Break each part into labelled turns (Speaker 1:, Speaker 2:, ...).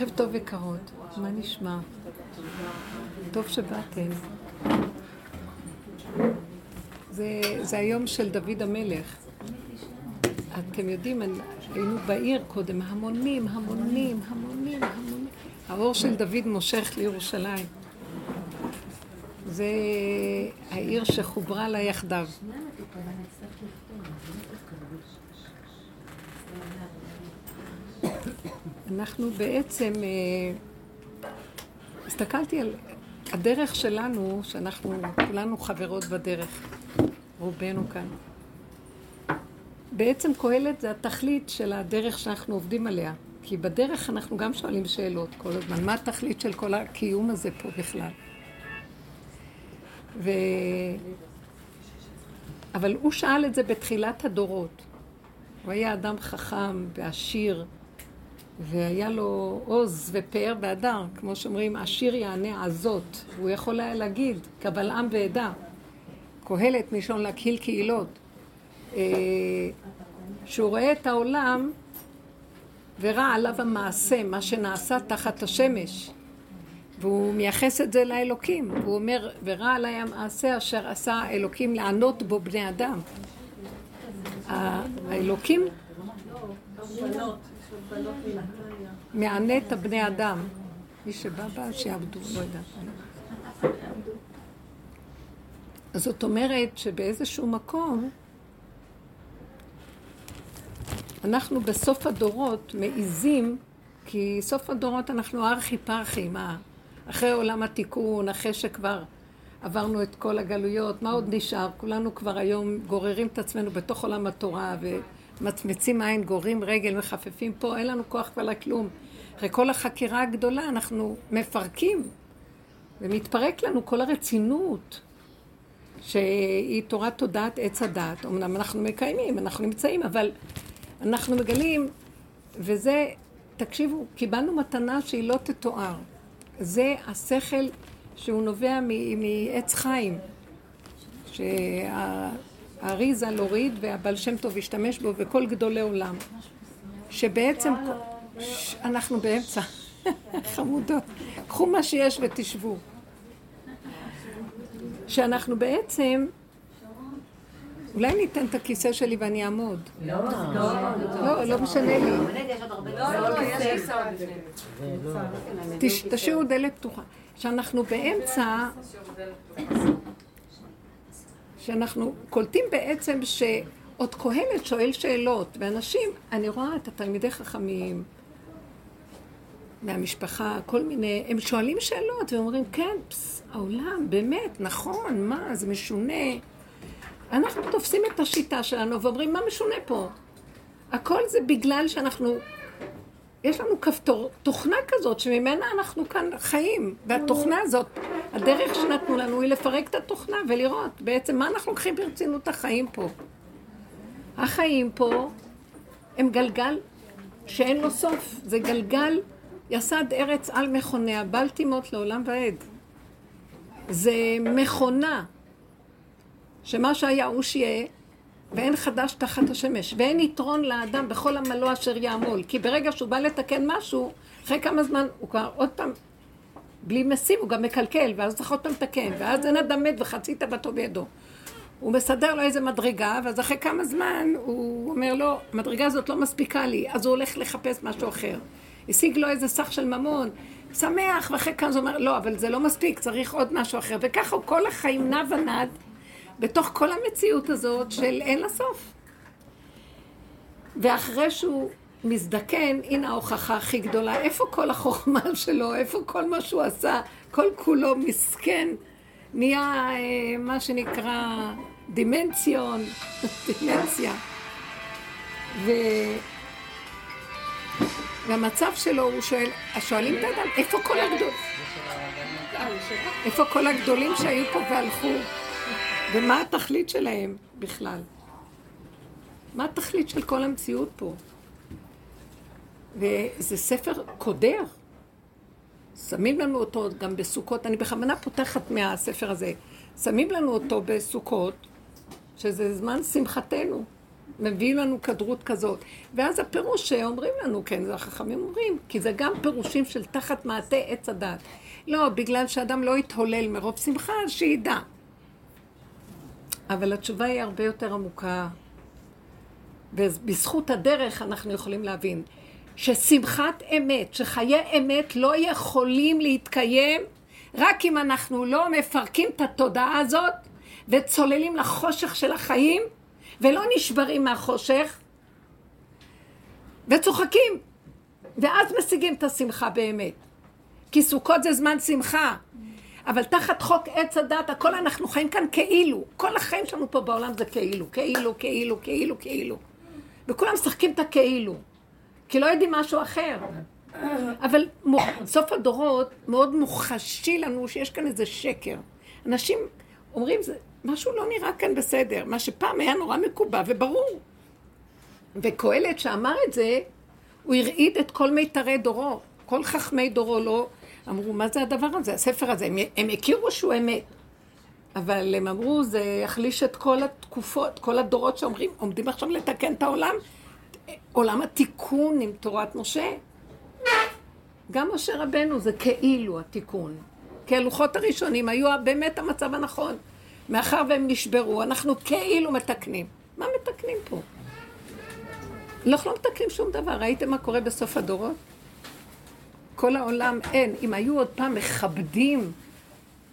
Speaker 1: ערב טוב יקרות, מה נשמע? טוב שבאתם. זה, זה היום של דוד המלך. אתם יודעים, היינו בעיר קודם, המונים, המונים, המונים, המונים. האור של דוד מושך לירושלים. זה העיר שחוברה לה יחדיו. אנחנו בעצם, אה, הסתכלתי על הדרך שלנו, שאנחנו כולנו חברות בדרך, רובנו כאן. בעצם קהלת זה התכלית של הדרך שאנחנו עובדים עליה. כי בדרך אנחנו גם שואלים שאלות כל הזמן. מה התכלית של כל הקיום הזה פה בכלל? ו... אבל הוא שאל את זה בתחילת הדורות. הוא היה אדם חכם ועשיר, והיה לו עוז ופאר והדר, כמו שאומרים, עשיר יענה עזות. והוא יכול היה להגיד, קבל עם ועדה. קהלת מלשון להקהיל קהילות. אה, שהוא רואה את העולם ורע עליו המעשה, מה שנעשה תחת השמש. והוא מייחס את זה לאלוקים. הוא אומר, ורע עליי המעשה אשר עשה האלוקים לענות בו בני אדם. האלוקים מענה את הבני אדם. מי שבא בא, שיעבדו, לא יודעת. זאת אומרת שבאיזשהו מקום אנחנו בסוף הדורות מעיזים, כי סוף הדורות אנחנו ארכי פרחי, מה? אחרי עולם התיקון, אחרי שכבר עברנו את כל הגלויות, מה עוד נשאר? כולנו כבר היום גוררים את עצמנו בתוך עולם התורה ומצמצים עין, גוררים רגל, מחפפים פה, אין לנו כוח כבר לכלום. אחרי כל החקירה הגדולה אנחנו מפרקים ומתפרק לנו כל הרצינות שהיא תורת תודעת עץ הדת. אמנם אנחנו מקיימים, אנחנו נמצאים, אבל אנחנו מגלים, וזה, תקשיבו, קיבלנו מתנה שהיא לא תתואר. זה השכל שהוא נובע מעץ חיים, שהאריזה להוריד והבעל שם טוב השתמש בו וכל גדולי עולם. שבעצם אנחנו באמצע, חמודות, קחו מה שיש ותשבו. שאנחנו בעצם אולי ניתן את הכיסא שלי ואני אעמוד. לא, לא, לא משנה לי. תשאירו דלת פתוחה. שאנחנו באמצע, שאנחנו קולטים בעצם שעוד קהלת שואל שאלות, ואנשים, אני רואה את התלמידי חכמים מהמשפחה, כל מיני, הם שואלים שאלות ואומרים, כן, פס, העולם, באמת, נכון, מה, זה משונה. אנחנו תופסים את השיטה שלנו ואומרים, מה משונה פה? הכל זה בגלל שאנחנו, יש לנו כפתור, תוכנה כזאת שממנה אנחנו כאן חיים. והתוכנה הזאת, הדרך שנתנו לנו היא לפרק את התוכנה ולראות בעצם מה אנחנו לוקחים ברצינות החיים פה. החיים פה הם גלגל שאין לו סוף. זה גלגל יסד ארץ על מכוניה, בל תימות לעולם ועד. זה מכונה שמה שהיה הוא שיהיה, ואין חדש תחת השמש, ואין יתרון לאדם בכל עמלו אשר יעמול, כי ברגע שהוא בא לתקן משהו, אחרי כמה זמן הוא כבר עוד פעם, בלי משים, הוא גם מקלקל, ואז צריך עוד פעם לתקן, ואז אין אדם מת וחצי תאוותו בידו. הוא מסדר לו איזה מדרגה, ואז אחרי כמה זמן הוא אומר לו, המדרגה הזאת לא מספיקה לי, אז הוא הולך לחפש משהו אחר. השיג לו איזה סך של ממון, שמח, ואחרי כמה זמן הוא אומר, לא, אבל זה לא מספיק, צריך עוד משהו אחר. וככה כל החיים נע ונד. בתוך כל המציאות הזאת של אין לה סוף. ואחרי שהוא מזדקן, הנה ההוכחה הכי גדולה. איפה כל החוכמה שלו? איפה כל מה שהוא עשה? כל כולו מסכן, נהיה אה, מה שנקרא דימנציון, דימנציה. והמצב שלו, הוא שואל, שואלים את האדם, איפה כל הגדולים? איפה כל הגדולים שהיו פה והלכו? ומה התכלית שלהם בכלל? מה התכלית של כל המציאות פה? וזה ספר קודר. שמים לנו אותו גם בסוכות, אני בכוונה פותחת מהספר הזה. שמים לנו אותו בסוכות, שזה זמן שמחתנו. מביאים לנו כדרות כזאת. ואז הפירוש שאומרים לנו, כן, זה החכמים אומרים, כי זה גם פירושים של תחת מעטה עץ הדת. לא, בגלל שאדם לא יתהולל מרוב שמחה, שידע. אבל התשובה היא הרבה יותר עמוקה, ובזכות הדרך אנחנו יכולים להבין ששמחת אמת, שחיי אמת לא יכולים להתקיים רק אם אנחנו לא מפרקים את התודעה הזאת וצוללים לחושך של החיים ולא נשברים מהחושך וצוחקים ואז משיגים את השמחה באמת. כי סוכות זה זמן שמחה. אבל תחת חוק עץ הדת, הכל אנחנו חיים כאן כאילו. כל החיים שלנו פה בעולם זה כאילו, כאילו, כאילו, כאילו, כאילו. וכולם משחקים את הכאילו. כי לא יודעים משהו אחר. אבל סוף הדורות מאוד מוחשי לנו שיש כאן איזה שקר. אנשים אומרים, זה, משהו לא נראה כאן בסדר. מה שפעם היה נורא מקובע וברור. וקהלת שאמר את זה, הוא הרעיד את כל מיתרי דורו. כל חכמי דורו לא אמרו, מה זה הדבר הזה, הספר הזה? הם, הם הכירו שהוא אמת. אבל הם אמרו, זה יחליש את כל התקופות, כל הדורות שאומרים, עומדים עכשיו לתקן את העולם, עולם התיקון עם תורת משה. גם משה רבנו זה כאילו התיקון. כי הלוחות הראשונים היו באמת המצב הנכון. מאחר והם נשברו, אנחנו כאילו מתקנים. מה מתקנים פה? אנחנו לא מתקנים שום דבר. ראיתם מה קורה בסוף הדורות? כל העולם אין. אם היו עוד פעם מכבדים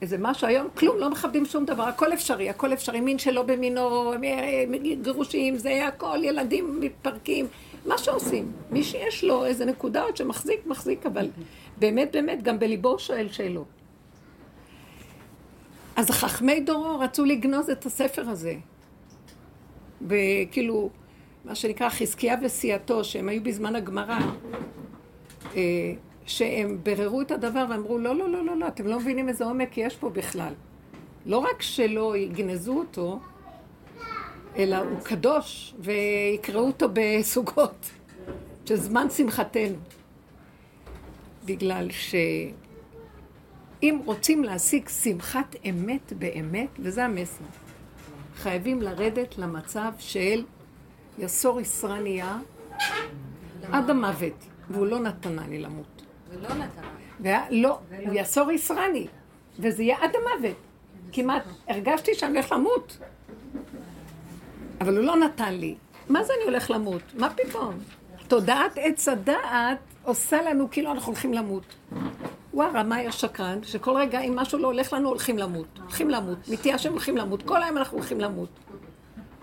Speaker 1: איזה משהו, היום כלום, לא מכבדים שום דבר, הכל אפשרי, הכל אפשרי, מין שלא במינו, גירושים, זה הכל, ילדים מתפרקים, מה שעושים. מי שיש לו איזה נקודה עוד שמחזיק, מחזיק, אבל באמת, באמת, גם בליבו שואל שאלות. אז חכמי דורו רצו לגנוז את הספר הזה. וכאילו, מה שנקרא חזקיה וסיעתו, שהם היו בזמן הגמרא, אה, שהם ביררו את הדבר ואמרו, לא, לא, לא, לא, לא, אתם לא מבינים איזה עומק יש פה בכלל. לא רק שלא יגנזו אותו, אלא הוא קדוש, ויקראו אותו בסוגות, של זמן שמחתנו. בגלל שאם רוצים להשיג שמחת אמת באמת, וזה המסר, חייבים לרדת למצב של יסור ישרניה עד המוות, והוא לא נתנה לי למות. ולא נתן. לא, הוא יסור ישרני, וזה יהיה עד המוות. כמעט הרגשתי שאני הולך למות. אבל הוא לא נתן לי. מה זה אני הולך למות? מה פתאום? תודעת עץ הדעת עושה לנו כאילו אנחנו הולכים למות. הוא הרמאי השקרן, שכל רגע אם משהו לא הולך לנו, הולכים למות. הולכים למות. מתייאשים הולכים למות. כל היום אנחנו הולכים למות.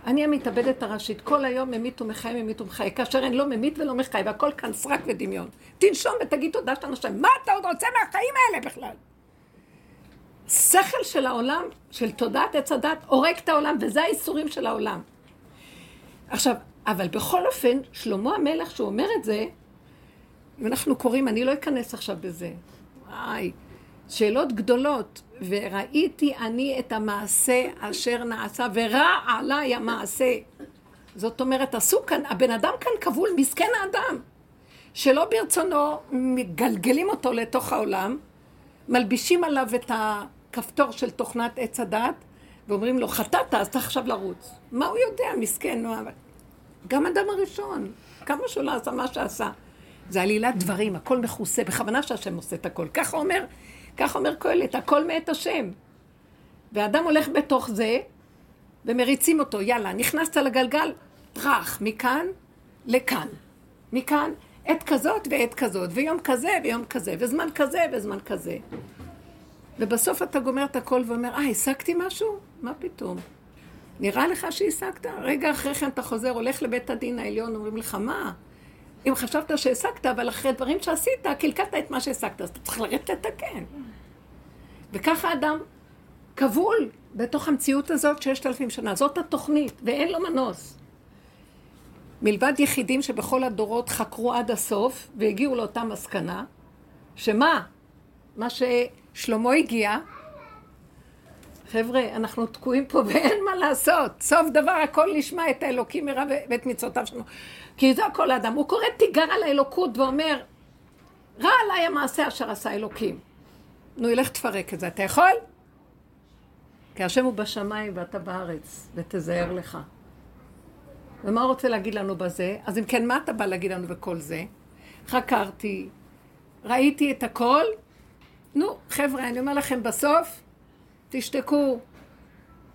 Speaker 1: אני המתאבדת הראשית, כל היום ממית ומחי, ממית ומחי, כאשר אני לא ממית ולא מחי, והכל כאן סרק ודמיון. תנשום ותגיד תודה שאתה נושם. מה אתה עוד רוצה מהחיים האלה בכלל? שכל של העולם, של תודעת עץ הדת, הורג את העולם, וזה האיסורים של העולם. עכשיו, אבל בכל אופן, שלמה המלך, שהוא אומר את זה, ואנחנו קוראים, אני לא אכנס עכשיו בזה. וואי, שאלות גדולות. וראיתי אני את המעשה אשר נעשה, ורע עליי המעשה. זאת אומרת, עשו כאן, הבן אדם כאן כבול, מסכן האדם, שלא ברצונו מגלגלים אותו לתוך העולם, מלבישים עליו את הכפתור של תוכנת עץ הדת, ואומרים לו, חטאת, אז אתה עכשיו לרוץ. מה הוא יודע, מסכן? גם אדם הראשון, כמה שהוא לא עשה מה שעשה. זה עלילת דברים, הכל מכוסה, בכוונה שהשם עושה את הכל. ככה אומר כך אומר קהלת, הכל מאת השם. ואדם הולך בתוך זה, ומריצים אותו, יאללה, נכנסת לגלגל, טראח, מכאן לכאן. מכאן, עת כזאת ועת כזאת, ויום כזה ויום כזה, וזמן כזה וזמן כזה. ובסוף אתה גומר את הכל ואומר, אה, השגתי משהו? מה פתאום? נראה לך שהשגת? רגע אחרי כן אתה חוזר, הולך לבית הדין העליון, אומרים לך, מה? אם חשבת שהשגת, אבל אחרי דברים שעשית, קלקלת את מה שהשגת, אז אתה צריך לרדת לתקן. וככה אדם כבול בתוך המציאות הזאת ששת אלפים שנה. זאת התוכנית, ואין לו מנוס. מלבד יחידים שבכל הדורות חקרו עד הסוף והגיעו לאותה מסקנה, שמה? מה ששלמה הגיע, חבר'ה, אנחנו תקועים פה ואין מה לעשות. סוף דבר הכל נשמע את האלוקים מרע ואת מצוותיו שלנו. כי זה הכל האדם. הוא קורא תיגר על האלוקות ואומר, רע עליי המעשה אשר עשה אלוקים. נו, ילך תפרק את זה. אתה יכול? כי השם הוא בשמיים ואתה בארץ, ותזהר לך. ומה הוא רוצה להגיד לנו בזה? אז אם כן, מה אתה בא להגיד לנו בכל זה? חקרתי, ראיתי את הכל. נו, חבר'ה, אני אומר לכם, בסוף, תשתקו,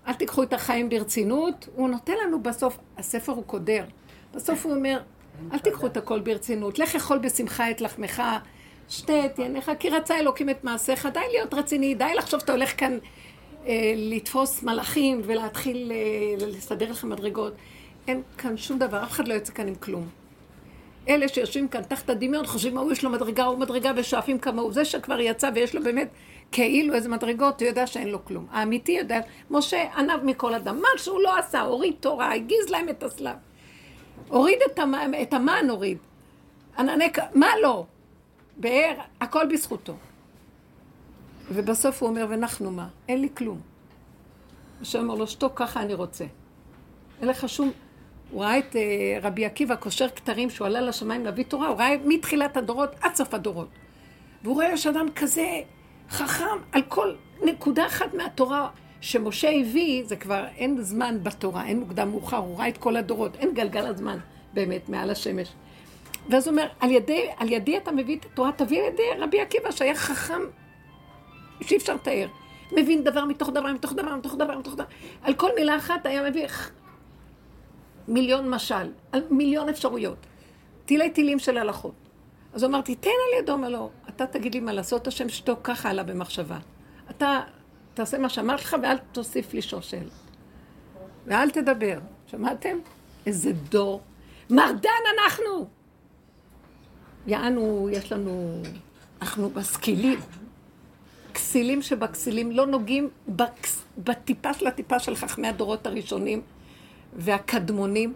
Speaker 1: אל תיקחו את החיים ברצינות. הוא נותן לנו בסוף, הספר הוא קודר. בסוף הוא אומר, אל תיקחו את הכל ברצינות. לך אכול בשמחה את לחמך, שתה את יניך, כי רצה אלוקים את מעשיך. די להיות רציני, די לחשוב שאתה הולך כאן אה, לתפוס מלאכים ולהתחיל אה, לסדר לך מדרגות. אין כאן שום דבר, אף אחד לא יוצא כאן עם כלום. אלה שיושבים כאן תחת הדמיון חושבים, ההוא יש לו מדרגה, הוא מדרגה ושואפים כמוהו. זה שכבר יצא ויש לו באמת כאילו איזה מדרגות, הוא יודע שאין לו כלום. האמיתי יודע, משה ענב מכל אדם. מה שהוא לא עשה, הוריד תורה, הגיז להם את הסלב. הוריד את, המ... את המן, הוריד. ענני, מה לא? באר, הכל בזכותו. ובסוף הוא אומר, ונחנו מה? אין לי כלום. השם אומר לו, שתוק, ככה אני רוצה. אין לך שום... הוא ראה את uh, רבי עקיבא קושר כתרים שהוא עלה לשמיים להביא תורה, הוא ראה מתחילת הדורות עד סוף הדורות. והוא רואה יש אדם כזה חכם על כל נקודה אחת מהתורה שמשה הביא, זה כבר אין זמן בתורה, אין מוקדם מאוחר, הוא ראה את כל הדורות, אין גלגל הזמן באמת מעל השמש. ואז הוא אומר, על ידי, על ידי אתה מביא את התורה, תביא על ידי רבי עקיבא שהיה חכם שאי אפשר לתאר. מבין דבר מתוך דבר, מתוך דבר, מתוך דבר, מתוך דבר. על כל מילה אחת היה מביא מיליון משל, מיליון אפשרויות. תילי תילים של הלכות. אז אמרתי, תן על ידו, אומר לו, אתה תגיד לי מה לעשות, השם שתוק ככה עלה במחשבה. אתה תעשה מה שאמרתי לך ואל תוסיף לי שושל. ואל תדבר. שמעתם? איזה דור. מרדן אנחנו! יענו, יש לנו, אנחנו משכילים. כסילים שבכסילים לא נוגעים בקס, בטיפה של הטיפה של חכמי הדורות הראשונים והקדמונים.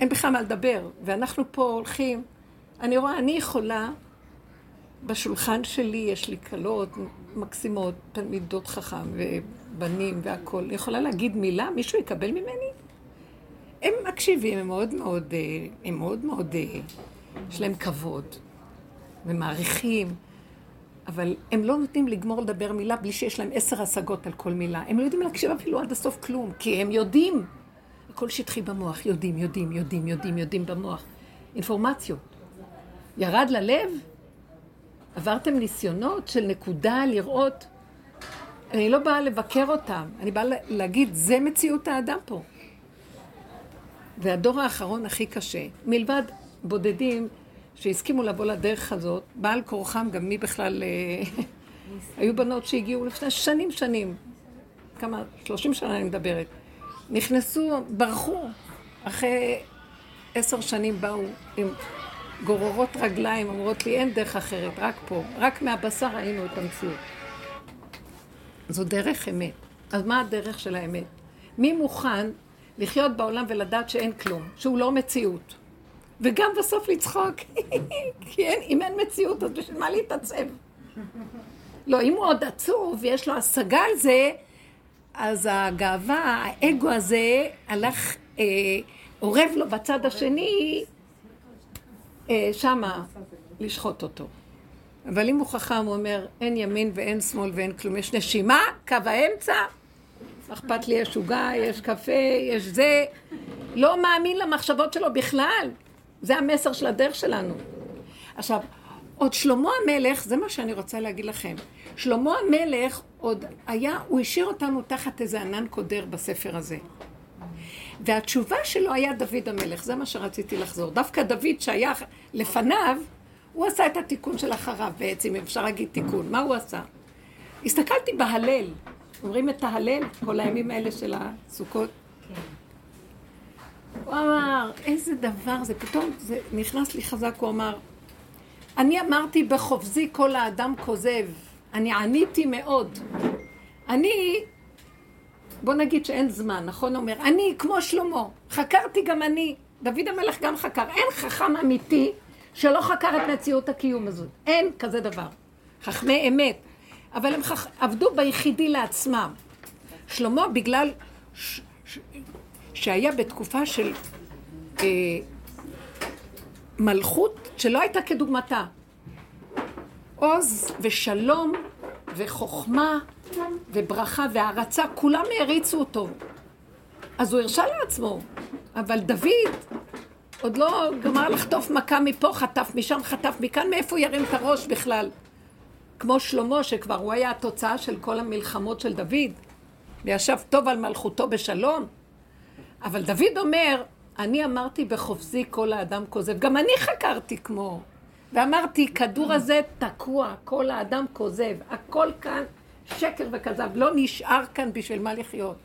Speaker 1: אין בכלל מה לדבר. ואנחנו פה הולכים, אני רואה, אני יכולה, בשולחן שלי יש לי כלות מקסימות, תלמידות חכם ובנים והכול. יכולה להגיד מילה, מישהו יקבל ממני? הם מקשיבים, הם מאוד מאוד, אה, הם מאוד מאוד, אה, יש להם כבוד ומעריכים. אבל הם לא נותנים לגמור לדבר מילה בלי שיש להם עשר השגות על כל מילה. הם לא יודעים להקשיב אפילו עד הסוף כלום, כי הם יודעים. הכל שטחי במוח, יודעים, יודעים, יודעים, יודעים, יודעים במוח. אינפורמציות. ירד ללב? עברתם ניסיונות של נקודה לראות? אני לא באה לבקר אותם, אני באה להגיד, זה מציאות האדם פה. והדור האחרון הכי קשה, מלבד בודדים שהסכימו לבוא לדרך הזאת, בעל כורחם, גם מי בכלל... אה, היו בנות שהגיעו לפני שנים שנים, כמה, שלושים שנה אני מדברת, נכנסו, ברחו, אחרי עשר שנים באו עם גוררות רגליים, אומרות לי, אין דרך אחרת, רק פה, רק מהבשר ראינו את המציאות. זו דרך אמת. אז מה הדרך של האמת? מי מוכן לחיות בעולם ולדעת שאין כלום, שהוא לא מציאות? וגם בסוף לצחוק, כי אין, אם אין מציאות, אז בשביל מה להתעצב? לא, אם הוא עוד עצוב ויש לו השגה על זה, אז הגאווה, האגו הזה, הלך, אה, אורב לו בצד השני, שמה, לשחוט אותו. אבל אם הוא חכם, הוא אומר, אין ימין ואין שמאל ואין כלום. יש נשימה, קו האמצע, אכפת לי, יש עוגה, יש קפה, יש זה. לא מאמין למחשבות שלו בכלל. זה המסר של הדרך שלנו. עכשיו, עוד שלמה המלך, זה מה שאני רוצה להגיד לכם. שלמה המלך עוד היה, הוא השאיר אותנו תחת איזה ענן קודר בספר הזה. והתשובה שלו היה דוד המלך, זה מה שרציתי לחזור. דווקא דוד שהיה לפניו, הוא עשה את התיקון של אחריו בעצם, אם אפשר להגיד תיקון. מה הוא עשה? הסתכלתי בהלל, אומרים את ההלל, כל הימים האלה של הסוכות. כן. הוא אמר, איזה דבר זה, פתאום זה נכנס לי חזק, הוא אמר, אני אמרתי בחופזי כל האדם כוזב, אני עניתי מאוד. אני, בוא נגיד שאין זמן, נכון? אומר, אני כמו שלמה, חקרתי גם אני, דוד המלך גם חקר, אין חכם אמיתי שלא חקר את מציאות הקיום הזאת, אין כזה דבר. חכמי אמת, אבל הם חכ... עבדו ביחידי לעצמם. שלמה בגלל ש... שהיה בתקופה של אה, מלכות שלא הייתה כדוגמתה. עוז ושלום וחוכמה וברכה והערצה, כולם העריצו אותו. אז הוא הרשה לעצמו. אבל דוד עוד לא גמר לחטוף מכה מפה, חטף משם, חטף מכאן, מאיפה הוא ירים את הראש בכלל? כמו שלמה, שכבר הוא היה התוצאה של כל המלחמות של דוד, וישב טוב על מלכותו בשלום. אבל דוד אומר, אני אמרתי בחופזי כל האדם כוזב. גם אני חקרתי כמו. ואמרתי, כדור הזה תקוע, כל האדם כוזב. הכל כאן שקר וכזב. לא נשאר כאן בשביל מה לחיות.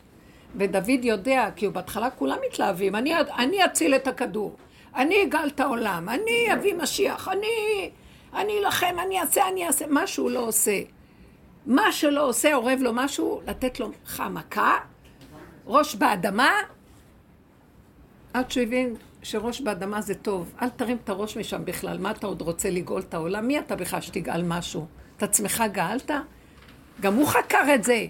Speaker 1: ודוד יודע, כי הוא בהתחלה כולם מתלהבים, אני, אני אציל את הכדור, אני אגאל את העולם, אני אביא משיח, אני, אני אלחם, אני אעשה, אני אעשה, מה שהוא לא עושה. מה שלא עושה, אורב לו משהו, לתת לו חמקה, ראש באדמה, עד שהוא הבין שראש באדמה זה טוב. אל תרים את הראש משם בכלל, מה אתה עוד רוצה לגאול את העולם? מי אתה בכלל שתגאל משהו? את עצמך גאלת? גם הוא חקר את זה.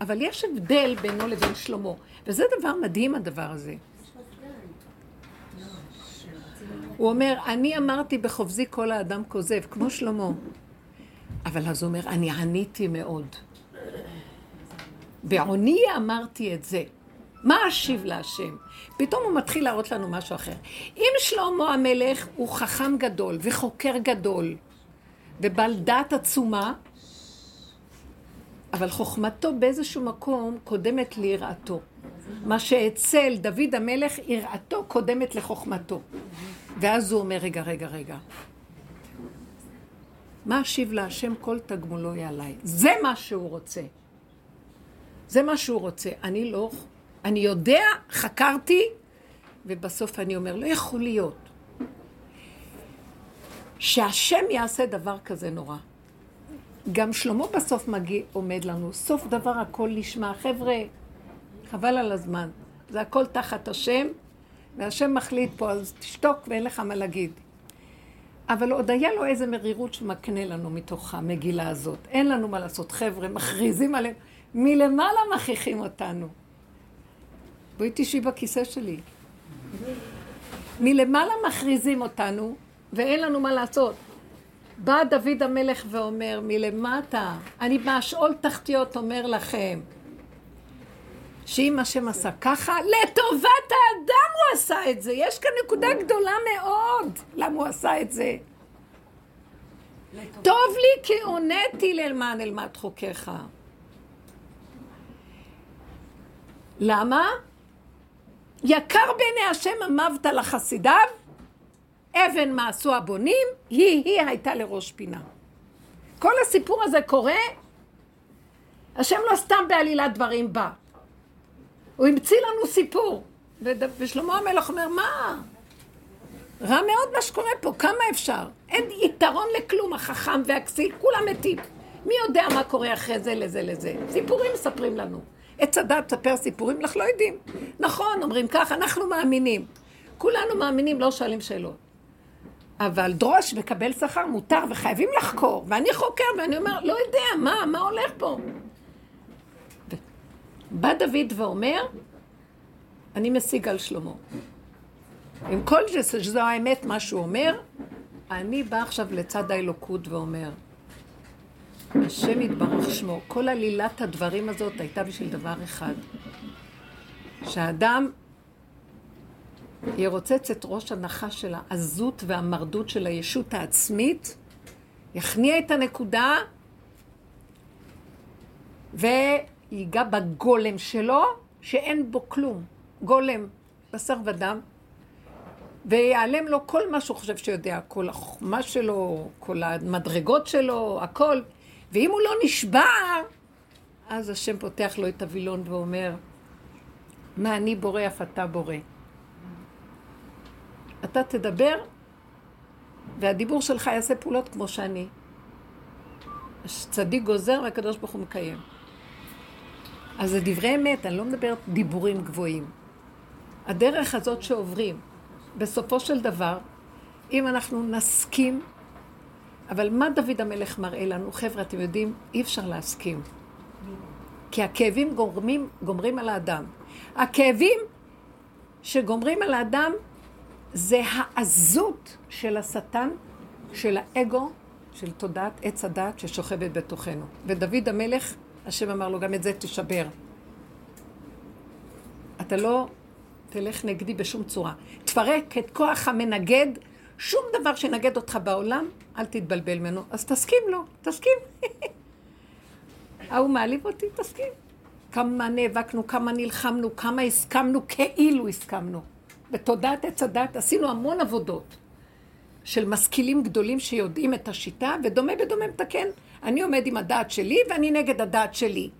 Speaker 1: אבל יש הבדל בינו לבין שלמה. וזה דבר מדהים הדבר הזה. הוא אומר, אני אמרתי בחופזי כל האדם כוזב, כמו שלמה. אבל אז הוא אומר, אני עניתי מאוד. בעוני אמרתי את זה. מה אשיב להשם? פתאום הוא מתחיל להראות לנו משהו אחר. אם שלמה המלך הוא חכם גדול וחוקר גדול ובעל דעת עצומה, אבל חוכמתו באיזשהו מקום קודמת ליראתו. מה שאצל דוד המלך, יראתו קודמת לחוכמתו. ואז הוא אומר, רגע, רגע, רגע. מה אשיב להשם כל תגמולו יהיה עליי? זה מה שהוא רוצה. זה מה שהוא רוצה. אני לא אני יודע, חקרתי, ובסוף אני אומר, לא יכול להיות שהשם יעשה דבר כזה נורא. גם שלמה בסוף מגיע, עומד לנו, סוף דבר הכל נשמע. חבר'ה, חבל על הזמן. זה הכל תחת השם, והשם מחליט פה, אז תשתוק ואין לך מה להגיד. אבל עוד היה לו איזה מרירות שמקנה לנו מתוך המגילה הזאת. אין לנו מה לעשות. חבר'ה, מכריזים עליהם, מלמעלה מכריחים אותנו. בואי תשבי בכיסא שלי. מלמעלה מכריזים אותנו, ואין לנו מה לעשות. בא דוד המלך ואומר, מלמטה, אני מהשאול תחתיות אומר לכם, שאם השם עשה ככה, לטובת האדם הוא עשה את זה. יש כאן נקודה גדולה מאוד, למה הוא עשה את זה. טוב לי כי עונתי למען אלמד חוקיך. למה? יקר בעיני השם אמבת לחסידיו, אבן מעשו הבונים, היא-היא הייתה לראש פינה. כל הסיפור הזה קורה, השם לא סתם בעלילת דברים בא. הוא המציא לנו סיפור. ושלמה המלך אומר, מה? רע מאוד מה שקורה פה, כמה אפשר? אין יתרון לכלום, החכם והכסיל, כולם מתים. מי יודע מה קורה אחרי זה לזה לזה? סיפורים מספרים לנו. עץ הדת תספר סיפורים, אנחנו לא יודעים. נכון, אומרים כך, אנחנו מאמינים. כולנו מאמינים, לא שואלים שאלות. אבל דרוש וקבל שכר מותר וחייבים לחקור. ואני חוקר ואני אומר, לא יודע, מה, מה הולך פה? בא דוד ואומר, אני משיג על שלמה. עם כל זה שזו האמת מה שהוא אומר, אני בא עכשיו לצד האלוקות ואומר, השם יתברך שמו, כל עלילת הדברים הזאת הייתה בשביל דבר אחד. שהאדם ירוצץ את ראש הנחש של העזות והמרדות של הישות העצמית, יכניע את הנקודה ויגע בגולם שלו, שאין בו כלום. גולם, בשר ודם, ויעלם לו כל מה שהוא חושב שיודע, כל החוכמה שלו, כל המדרגות שלו, הכל. ואם הוא לא נשבר, אז השם פותח לו את הווילון ואומר, מה אני בורא אף אתה בורא. אתה תדבר, והדיבור שלך יעשה פעולות כמו שאני. צדיק גוזר והקדוש ברוך הוא מקיים. אז זה דברי אמת, אני לא מדברת דיבורים גבוהים. הדרך הזאת שעוברים, בסופו של דבר, אם אנחנו נסכים אבל מה דוד המלך מראה לנו? חבר'ה, אתם יודעים, אי אפשר להסכים. כי הכאבים גומרים, גומרים על האדם. הכאבים שגומרים על האדם זה העזות של השטן, של האגו, של תודעת עץ הדת ששוכבת בתוכנו. ודוד המלך, השם אמר לו, גם את זה תשבר. אתה לא תלך נגדי בשום צורה. תפרק את כוח המנגד, שום דבר שנגד אותך בעולם, אל תתבלבל ממנו. אז תסכים לו, תסכים. ההוא מעליב אותי, תסכים. כמה נאבקנו, כמה נלחמנו, כמה הסכמנו, כאילו הסכמנו. בתודעת עץ הדת עשינו המון עבודות של משכילים גדולים שיודעים את השיטה, ודומה בדומה מתקן. אני עומד עם הדעת שלי ואני נגד הדעת שלי.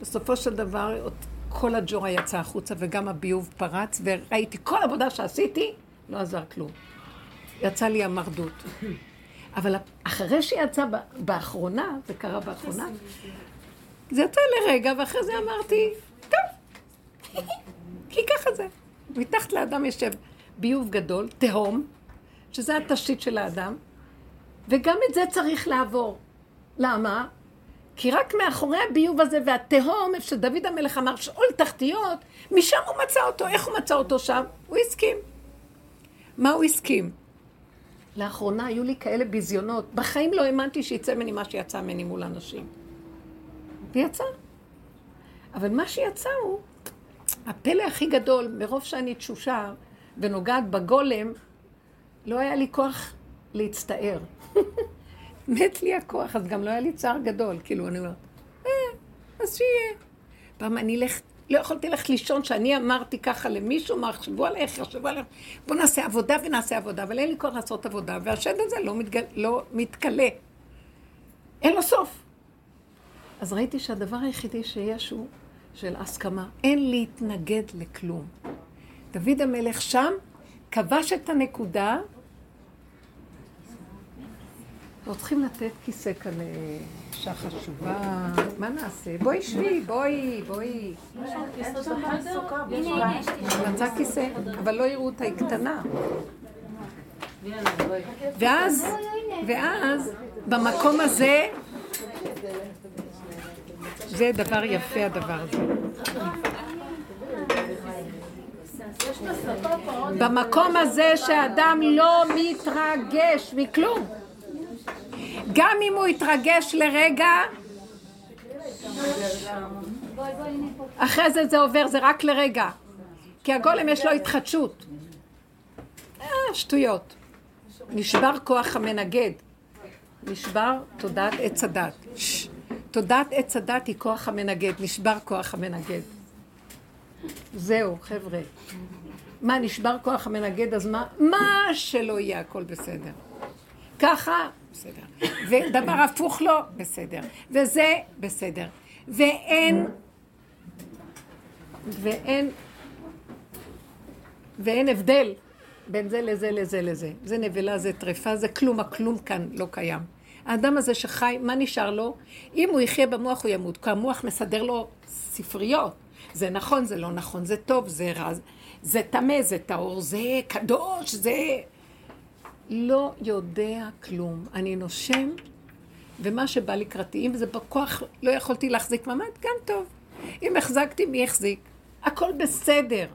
Speaker 1: בסופו של דבר כל הג'ורה יצא החוצה וגם הביוב פרץ, וראיתי כל עבודה שעשיתי, לא עזר כלום. יצא לי המרדות. אבל אחרי שיצא באחרונה, זה קרה באחרונה, זה יצא לרגע, ואחרי זה אמרתי, טוב, כי ככה זה. מתחת לאדם יושב ביוב גדול, תהום, שזה התשתית של האדם, וגם את זה צריך לעבור. למה? כי רק מאחורי הביוב הזה והתהום, איפה שדוד המלך אמר שאול תחתיות, משם הוא מצא אותו. איך הוא מצא אותו שם? הוא הסכים. מה הוא הסכים? לאחרונה היו לי כאלה ביזיונות. בחיים לא האמנתי שיצא ממני מה שיצא ממני מול אנשים. ויצא. אבל מה שיצא הוא, הפלא הכי גדול, מרוב שאני תשושה ונוגעת בגולם, לא היה לי כוח להצטער. מת לי הכוח, אז גם לא היה לי צער גדול. כאילו, אני אומרת, אה, אז שיהיה. פעם אני אלך, לא יכולתי ללכת לישון שאני אמרתי ככה למישהו, מה יחשבו עליך, יחשבו עליך, בוא נעשה עבודה ונעשה עבודה, אבל אין לי כוח לעשות עבודה, והשד הזה לא, מתגל, לא מתכלה. אין לו סוף. אז ראיתי שהדבר היחידי שיש הוא של הסכמה. אין להתנגד לכלום. דוד המלך שם כבש את הנקודה לא צריכים לתת כיסא כאן לאישה חשובה. מה נעשה? בואי שבי, בואי, בואי. מצא כיסא, אבל לא יראו אותה, היא קטנה. ואז, ואז, במקום הזה, זה דבר יפה הדבר הזה. במקום הזה שאדם לא מתרגש מכלום. גם אם הוא יתרגש לרגע, אחרי זה זה עובר, זה רק לרגע. כי הגולם יש לו התחדשות. אה, שטויות. נשבר כוח המנגד. נשבר תודעת עץ הדת. תודעת עץ הדת היא כוח המנגד, נשבר כוח המנגד. זהו, חבר'ה. מה, נשבר כוח המנגד, אז מה? מה שלא יהיה, הכל בסדר. ככה, בסדר. ודבר הפוך לו, בסדר. וזה, בסדר. ואין, ואין, ואין הבדל בין זה לזה לזה לזה. זה נבלה, זה טרפה, זה כלום, הכלום כאן לא קיים. האדם הזה שחי, מה נשאר לו? אם הוא יחיה במוח הוא ימות, כי המוח מסדר לו ספריות. זה נכון, זה לא נכון, זה טוב, זה רע, זה טמא, זה טהור, זה קדוש, זה... לא יודע כלום. אני נושם, ומה שבא לקראתי, אם זה בכוח, לא יכולתי להחזיק מעמד, גם טוב. אם החזקתי, מי החזיק? הכל בסדר.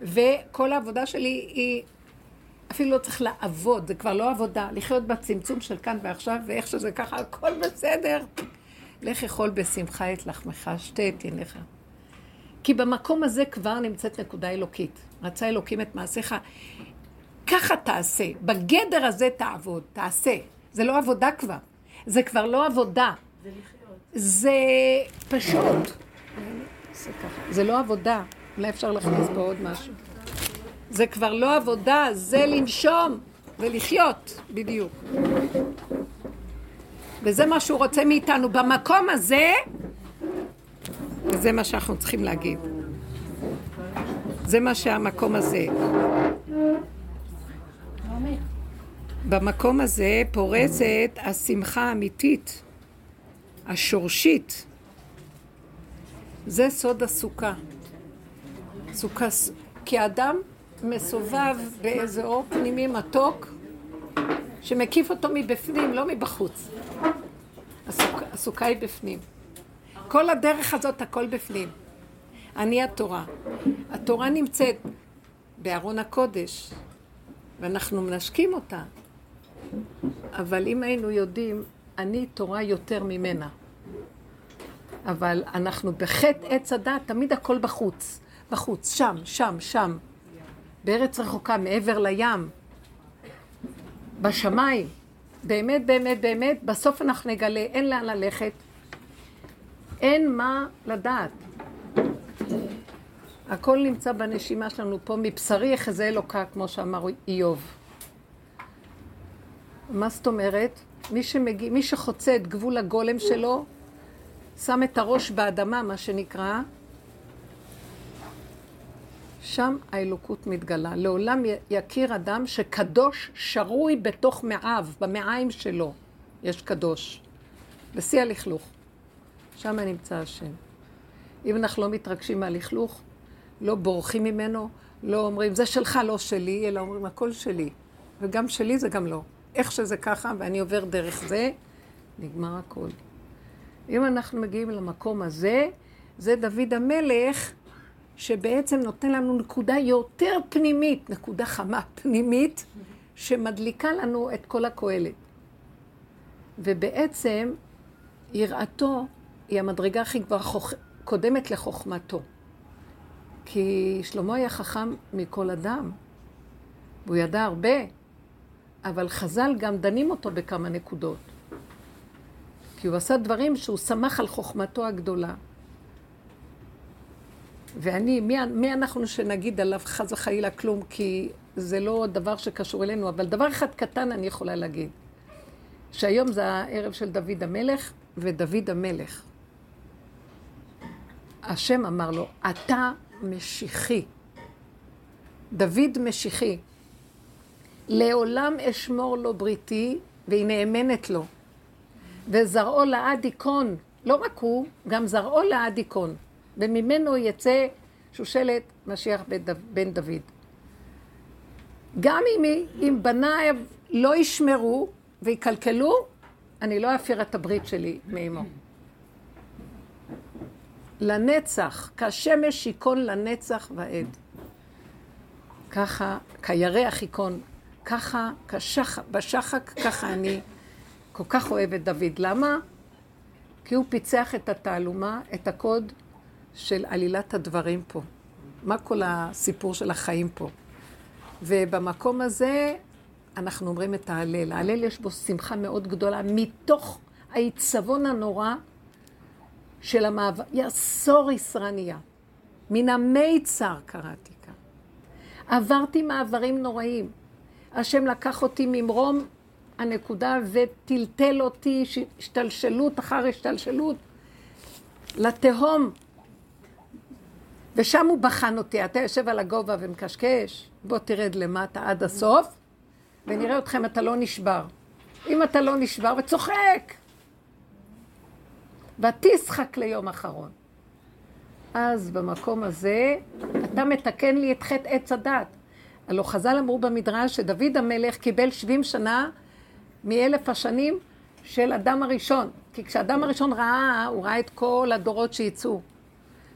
Speaker 1: וכל העבודה שלי היא, אפילו לא צריך לעבוד, זה כבר לא עבודה. לחיות בצמצום של כאן ועכשיו, ואיך שזה ככה, הכל בסדר. לך אכול בשמחה את לחמך, שתה את עיניך. כי במקום הזה כבר נמצאת נקודה אלוקית. רצה אלוקים את מעשיך. ככה תעשה, בגדר הזה תעבוד, תעשה. זה לא עבודה כבר, זה כבר לא עבודה. זה לחיות. זה פשוט. זה לא עבודה. אולי אפשר להכניס פה עוד משהו. זה כבר לא עבודה, זה לנשום ולחיות, בדיוק. וזה מה שהוא רוצה מאיתנו. במקום הזה, וזה מה שאנחנו צריכים להגיד. זה מה שהמקום הזה. במקום הזה פורצת השמחה האמיתית, השורשית. זה סוד הסוכה. סוכה, כי האדם מסובב באיזה אור פנימי מתוק שמקיף אותו מבפנים, לא מבחוץ. הסוכה, הסוכה היא בפנים. כל הדרך הזאת, הכל בפנים. אני התורה. התורה נמצאת בארון הקודש, ואנחנו מנשקים אותה. אבל אם היינו יודעים, אני תורה יותר ממנה. אבל אנחנו בחטא עץ הדת, תמיד הכל בחוץ. בחוץ, שם, שם, שם. בארץ רחוקה, מעבר לים. בשמיים. באמת, באמת, באמת, בסוף אנחנו נגלה, אין לאן ללכת. אין מה לדעת. הכל נמצא בנשימה שלנו פה, מבשרי יחזה אלוקה, כמו שאמר איוב. מה זאת אומרת? מי, שמגיע, מי שחוצה את גבול הגולם שלו, שם את הראש באדמה, מה שנקרא, שם האלוקות מתגלה. לעולם יכיר אדם שקדוש שרוי בתוך מעיו, במעיים שלו. יש קדוש. בשיא הלכלוך. שם נמצא השם. אם אנחנו לא מתרגשים מהלכלוך, לא בורחים ממנו, לא אומרים, זה שלך, לא שלי, אלא אומרים, הכל שלי. וגם שלי זה גם לא. איך שזה ככה, ואני עובר דרך זה, נגמר הכל. אם אנחנו מגיעים למקום הזה, זה דוד המלך, שבעצם נותן לנו נקודה יותר פנימית, נקודה חמה פנימית, שמדליקה לנו את כל הקהלת. ובעצם יראתו היא המדרגה הכי כבר. קודמת לחוכמתו. כי שלמה היה חכם מכל אדם, והוא ידע הרבה, אבל חז"ל גם דנים אותו בכמה נקודות. כי הוא עשה דברים שהוא שמח על חוכמתו הגדולה. ואני, מי, מי אנחנו שנגיד עליו חס וחלילה כלום, כי זה לא דבר שקשור אלינו, אבל דבר אחד קטן אני יכולה להגיד. שהיום זה הערב של דוד המלך, ודוד המלך. השם אמר לו, אתה משיחי. דוד משיחי. לעולם אשמור לו בריתי, והיא נאמנת לו. וזרעו לעד ייכון. לא רק הוא, גם זרעו לעד ייכון. וממנו יצא שושלת משיח בן דוד. גם אם, אם בניו לא ישמרו ויקלקלו, אני לא אפיר את הברית שלי מאמו. לנצח, כשמש ייכון לנצח ועד. ככה, כירח ייכון, ככה, כשח, בשחק, ככה אני כל כך אוהב את דוד. למה? כי הוא פיצח את התעלומה, את הקוד של עלילת הדברים פה. מה כל הסיפור של החיים פה? ובמקום הזה אנחנו אומרים את ההלל. ההלל יש בו שמחה מאוד גדולה מתוך העיצבון הנורא של המעבר. יסור ישרניה. מן המיצר קראתי כאן. עברתי מעברים נוראים. השם לקח אותי ממרום הנקודה וטלטל אותי השתלשלות אחר השתלשלות לתהום. ושם הוא בחן אותי, אתה יושב על הגובה ומקשקש, בוא תרד למטה עד הסוף, ונראה אתכם, אתה לא נשבר. אם אתה לא נשבר, וצוחק. ותשחק ליום אחרון. אז במקום הזה, אתה מתקן לי את חטא עץ הדת. הלא חז"ל אמרו במדרש שדוד המלך קיבל 70 שנה מאלף השנים של אדם הראשון. כי כשאדם הראשון ראה, הוא ראה את כל הדורות שיצאו.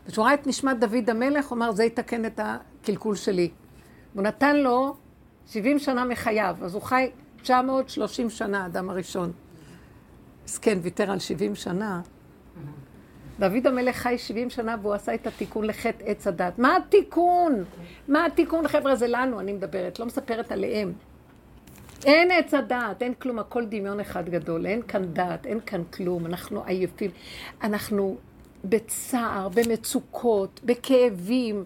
Speaker 1: וכשהוא ראה את נשמת דוד המלך, הוא אמר, זה יתקן את הקלקול שלי. הוא נתן לו 70 שנה מחייו, אז הוא חי 930 שנה, האדם הראשון. מסכן, ויתר על 70 שנה. דוד המלך חי 70 שנה והוא עשה את התיקון לחטא עץ הדת. מה התיקון? מה התיקון, חבר'ה? זה לנו, אני מדברת, לא מספרת עליהם. אין עץ הדעת, אין כלום, הכל דמיון אחד גדול, אין כאן דעת, אין כאן כלום, אנחנו עייפים, אנחנו בצער, במצוקות, בכאבים,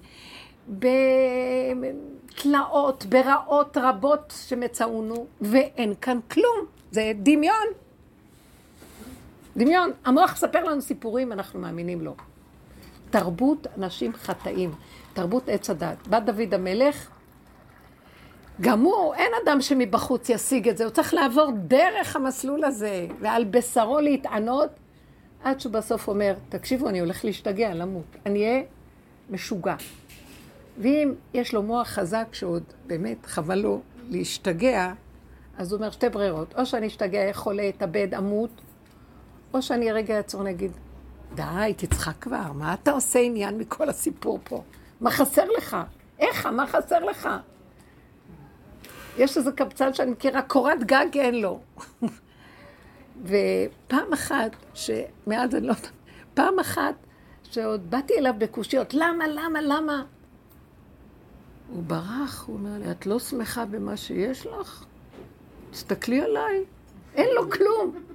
Speaker 1: בתלאות, ברעות רבות שמצאונו, ואין כאן כלום, זה דמיון. דמיון. המוח מספר לנו סיפורים, אנחנו מאמינים לו. תרבות אנשים חטאים, תרבות עץ הדת. בת דוד המלך, גם הוא, אין אדם שמבחוץ ישיג את זה, הוא צריך לעבור דרך המסלול הזה, ועל בשרו להתענות, עד שהוא בסוף אומר, תקשיבו, אני הולך להשתגע, למות. אני אהיה משוגע. ואם יש לו מוח חזק שעוד באמת חבל לו להשתגע, אז הוא אומר שתי ברירות, או שאני אשתגע, חולה, אתאבד, אמות, או שאני רגע אעצור נגיד, די, תצחק כבר, מה אתה עושה עניין מכל הסיפור פה? מה חסר לך? איך? מה חסר לך? יש איזה קבצן שאני מכירה, קורת גג אין לו. ופעם אחת, שמאז אני לא פעם אחת, שעוד באתי אליו בקושיות, למה, למה, למה? הוא ברח, הוא אומר לי, את לא שמחה במה שיש לך? תסתכלי עליי, אין לו כלום.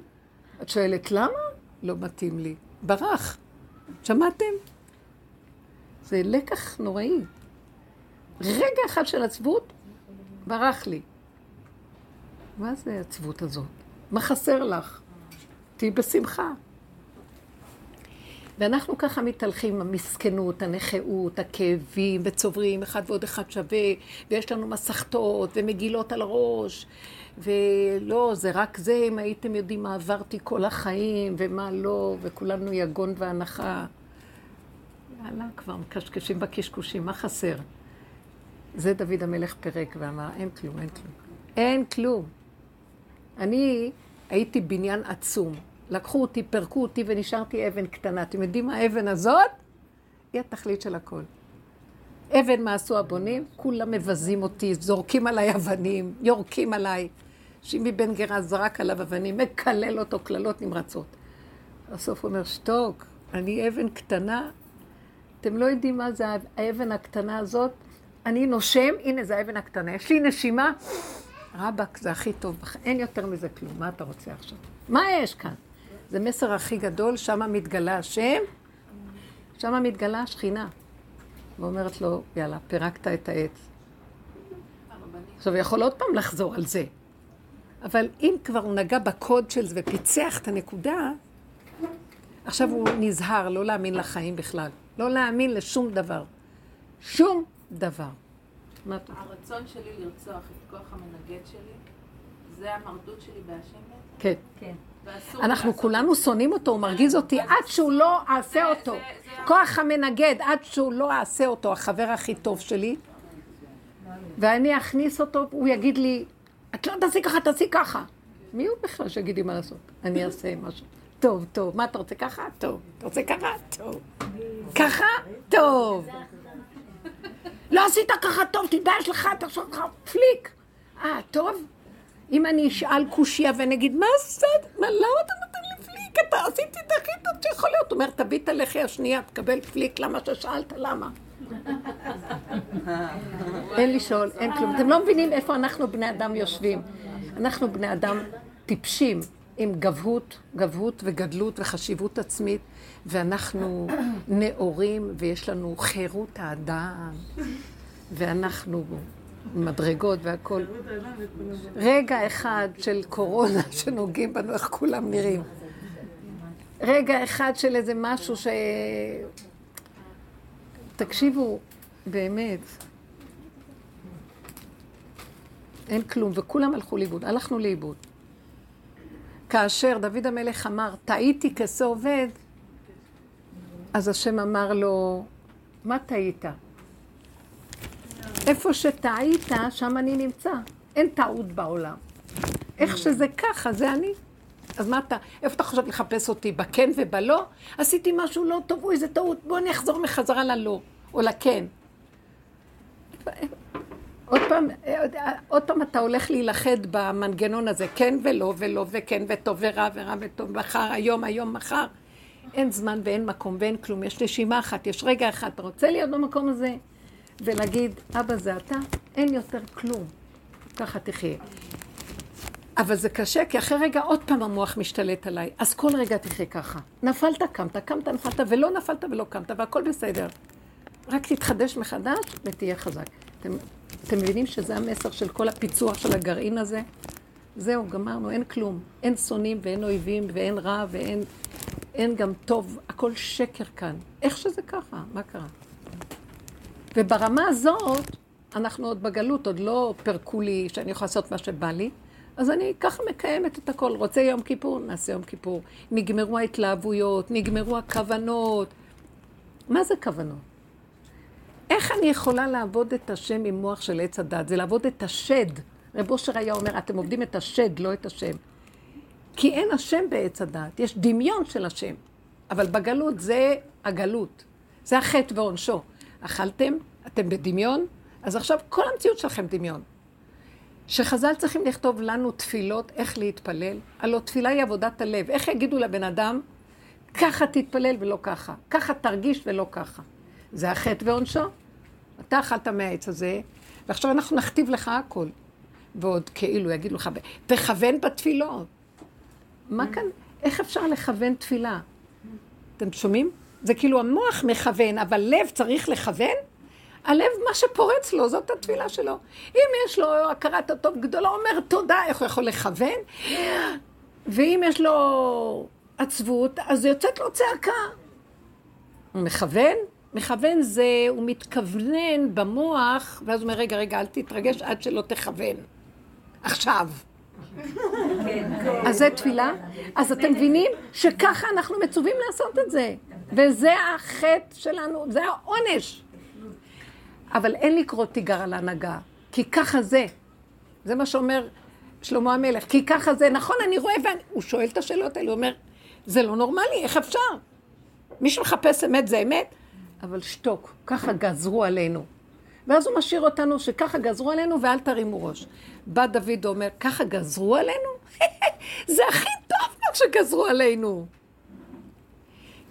Speaker 1: את שואלת למה? לא מתאים לי. ברח. שמעתם? זה לקח נוראי. רגע אחד של עצבות, ברח לי. מה זה העצבות הזאת? מה חסר לך? תהיי בשמחה. ואנחנו ככה מתהלכים, המסכנות, הנכאות, הכאבים, וצוברים, אחד ועוד אחד שווה, ויש לנו מסכתות, ומגילות על הראש, ולא, זה רק זה, אם הייתם יודעים מה עברתי כל החיים, ומה לא, וכולנו יגון והנחה. יאללה, כבר מקשקשים בקשקושים, מה חסר? זה דוד המלך פירק ואמר, אין כלום, אין כלום. אין כלום. אני הייתי בניין עצום. לקחו אותי, פירקו אותי ונשארתי אבן קטנה. אתם יודעים מה האבן הזאת? היא התכלית של הכל. אבן מה עשו הבונים? כולם מבזים אותי, זורקים עליי אבנים, יורקים עליי. שימי בן גרה זרק עליו אבנים, מקלל אותו קללות נמרצות. בסוף הוא אומר, שתוק, אני אבן קטנה. אתם לא יודעים מה זה האבן הקטנה הזאת? אני נושם, הנה זה האבן הקטנה. יש לי נשימה, רבאק, זה הכי טוב, אין יותר מזה כלום. מה אתה רוצה עכשיו? מה יש כאן? זה מסר הכי גדול, שמה מתגלה השם, שמה מתגלה השכינה. ואומרת לו, יאללה, פירקת את העץ. עכשיו, הוא יכול עוד פעם לחזור על זה. אבל אם כבר הוא נגע בקוד של זה ופיצח את הנקודה, עכשיו הוא נזהר לא להאמין לחיים בכלל. לא להאמין לשום דבר. שום דבר.
Speaker 2: הרצון שלי לרצוח את כוח המנגד שלי, זה המרדות שלי בהשם
Speaker 1: כן. כן. אנחנו כולנו שונאים אותו, הוא מרגיז אותי עד שהוא לא אעשה אותו. כוח המנגד, עד שהוא לא אעשה אותו, החבר הכי טוב שלי. ואני אכניס אותו, הוא יגיד לי, את לא תעשי ככה, תעשי ככה. מי הוא בכלל שיגיד לי מה לעשות? אני אעשה משהו. טוב, טוב. מה אתה רוצה ככה? טוב. אתה רוצה ככה? טוב. ככה? טוב. לא עשית ככה טוב, תתבייש לך, תעשו לך פליק. אה, טוב? אם אני אשאל קושייה ונגיד, מה עשית? מה, למה אתה נותן לי פליק? אתה עשיתי את הכי טוב שיכול להיות. הוא אומר, תביא את הלחי השנייה, תקבל פליק, למה ששאלת? למה? אין לשאול, אין כלום. אתם לא מבינים איפה אנחנו בני אדם יושבים. אנחנו בני אדם טיפשים, עם גבהות, גבהות וגדלות וחשיבות עצמית, ואנחנו נאורים, ויש לנו חירות האדם, ואנחנו מדרגות והכול. רגע אחד של קורונה שנוגעים בנו, איך כולם נראים. רגע אחד של איזה משהו ש... תקשיבו, באמת, אין כלום, וכולם הלכו לאיבוד, הלכנו לאיבוד. כאשר דוד המלך אמר, טעיתי כשה עובד, אז השם אמר לו, מה טעית? איפה שטעית, שם אני נמצא. אין טעות בעולם. איך שזה ככה, זה אני. אז מה אתה, איפה אתה חושב לחפש אותי? בכן ובלא? עשיתי משהו לא טוב, אוי, זה טעות, בוא אני אחזור מחזרה ללא, או לכן. עוד פעם, עוד פעם אתה הולך להילכד במנגנון הזה, כן ולא ולא וכן וטוב ורע ורע וטוב מחר, היום, היום, מחר. אין זמן ואין מקום ואין כלום, יש נשימה אחת, יש רגע אחד, אתה רוצה להיות במקום הזה? ולהגיד, אבא זה אתה, אין יותר כלום. ככה תחיה. אבל זה קשה, כי אחרי רגע עוד פעם המוח משתלט עליי. אז כל רגע תחיה ככה. נפלת, קמת, קמת, נפלת, ולא נפלת ולא קמת, והכל בסדר. רק תתחדש מחדש ותהיה חזק. אתם, אתם מבינים שזה המסר של כל הפיצוח של הגרעין הזה? זהו, גמרנו, אין כלום. אין שונאים ואין אויבים ואין רע ואין אין גם טוב. הכל שקר כאן. איך שזה ככה, מה קרה? וברמה הזאת, אנחנו עוד בגלות, עוד לא פירקו לי שאני יכולה לעשות מה שבא לי, אז אני ככה מקיימת את הכל. רוצה יום כיפור? נעשה יום כיפור. נגמרו ההתלהבויות, נגמרו הכוונות. מה זה כוונות? איך אני יכולה לעבוד את השם עם מוח של עץ הדת? זה לעבוד את השד. רב אושר היה אומר, אתם עובדים את השד, לא את השם. כי אין השם בעץ הדת, יש דמיון של השם. אבל בגלות זה הגלות. זה החטא ועונשו. אכלתם? אתם בדמיון? אז עכשיו כל המציאות שלכם דמיון. שחז"ל צריכים לכתוב לנו תפילות איך להתפלל, הלוא תפילה היא עבודת הלב. איך יגידו לבן אדם, ככה תתפלל ולא ככה, ככה תרגיש ולא ככה. זה החטא ועונשו. אתה אכלת מהעץ הזה, ועכשיו אנחנו נכתיב לך הכל. ועוד כאילו יגידו לך, תכוון בתפילות. מה כאן, איך אפשר לכוון תפילה? אתם שומעים? זה כאילו המוח מכוון, אבל לב צריך לכוון? הלב, מה שפורץ לו, זאת התפילה שלו. אם יש לו הכרת הטוב גדולה, אומר תודה, איך הוא יכול לכוון? ואם יש לו עצבות, אז יוצאת לו צעקה. הוא מכוון? מכוון זה, הוא מתכוונן במוח, ואז הוא אומר, רגע, רגע, אל תתרגש עד שלא תכוון. עכשיו. אז זה תפילה? אז אתם מבינים שככה אנחנו מצווים לעשות את זה. וזה החטא שלנו, זה העונש. אבל אין לקרוא תיגר על הנהגה, כי ככה זה. זה מה שאומר שלמה המלך, כי ככה זה. נכון, אני רואה, והוא שואל את השאלות האלה, הוא אומר, זה לא נורמלי, איך אפשר? מי שמחפש אמת זה אמת, אבל שתוק, ככה גזרו עלינו. ואז הוא משאיר אותנו שככה גזרו עלינו ואל תרימו ראש. בא דוד ואומר, ככה גזרו עלינו? זה הכי טוב מה שגזרו עלינו.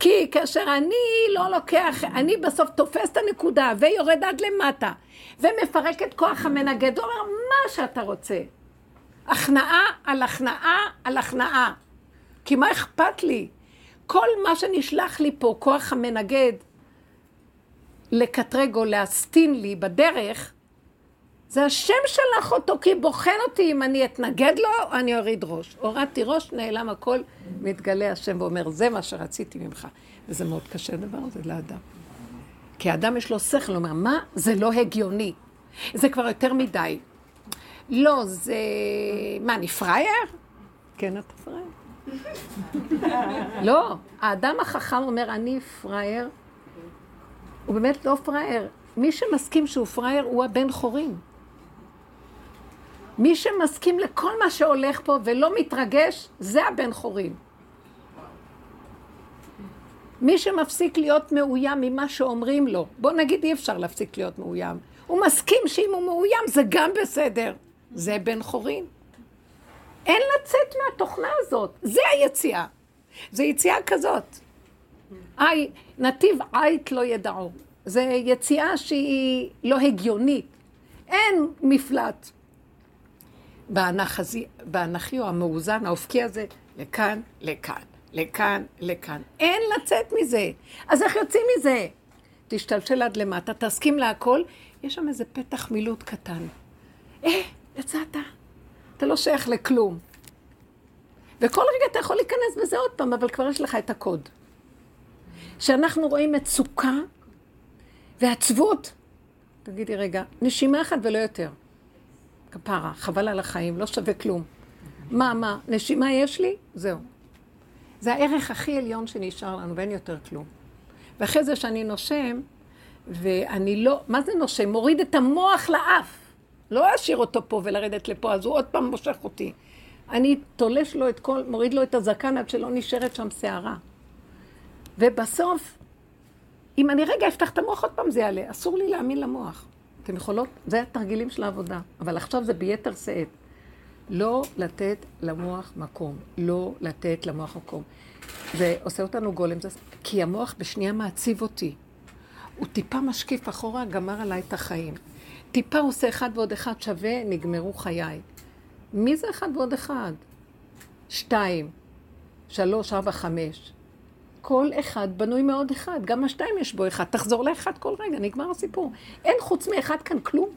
Speaker 1: כי כאשר אני לא לוקח, אני בסוף תופס את הנקודה ויורד עד למטה ומפרק את כוח המנגד, הוא אומר, מה שאתה רוצה. הכנעה על הכנעה על הכנעה. כי מה אכפת לי? כל מה שנשלח לי פה, כוח המנגד, לקטרג או להסטין לי בדרך, זה השם שלח אותו, כי בוחן אותי אם אני אתנגד לו או אני אוריד ראש. הורדתי ראש, נעלם הכל, מתגלה השם ואומר, זה מה שרציתי ממך. וזה מאוד קשה הדבר הזה לאדם. כי האדם יש לו שכל, הוא אומר, מה? זה לא הגיוני. זה כבר יותר מדי. לא, זה... מה, אני פראייר? כן, אתה פראייר. לא, האדם החכם אומר, אני פראייר. הוא באמת לא פראייר. מי שמסכים שהוא פראייר הוא הבן חורים. מי שמסכים לכל מה שהולך פה ולא מתרגש, זה הבן חורים. מי שמפסיק להיות מאוים ממה שאומרים לו, בוא נגיד אי אפשר להפסיק להיות מאוים, הוא מסכים שאם הוא מאוים זה גם בסדר. זה בן חורים. אין לצאת מהתוכנה הזאת, זה היציאה. זה יציאה כזאת. אי, נתיב עית לא ידעו. זה יציאה שהיא לא הגיונית. אין מפלט. באנכי או המאוזן, האופקי הזה, לכאן, לכאן, לכאן, לכאן. אין לצאת מזה. אז איך יוצאים מזה? תשתלשל עד למטה, תסכים להכל, יש שם איזה פתח מילוט קטן. אה, יצאת. אתה לא שייך לכלום. וכל רגע אתה יכול להיכנס בזה עוד פעם, אבל כבר יש לך את הקוד. כשאנחנו רואים מצוקה ועצבות, תגידי רגע, נשימה אחת ולא יותר. כפרה, חבל על החיים, לא שווה כלום. מה, מה, נשימה יש לי? זהו. זה הערך הכי עליון שנשאר לנו, ואין יותר כלום. ואחרי זה שאני נושם, ואני לא, מה זה נושם? מוריד את המוח לאף. לא אשאיר אותו פה ולרדת לפה, אז הוא עוד פעם מושך אותי. אני תולש לו את כל, מוריד לו את הזקן עד שלא נשארת שם שערה. ובסוף, אם אני רגע אפתח את המוח, עוד פעם זה יעלה. אסור לי להאמין למוח. אתם יכולות? זה התרגילים של העבודה. אבל עכשיו זה ביתר שאת. לא לתת למוח מקום. לא לתת למוח מקום. זה עושה אותנו גולם, זה... כי המוח בשנייה מעציב אותי. הוא טיפה משקיף אחורה, גמר עליי את החיים. טיפה עושה אחד ועוד אחד שווה, נגמרו חיי. מי זה אחד ועוד אחד? שתיים, שלוש, ארבע, חמש. כל אחד בנוי מעוד אחד, גם השתיים יש בו אחד. תחזור לאחד כל רגע, נגמר הסיפור. אין חוץ מאחד כאן כלום.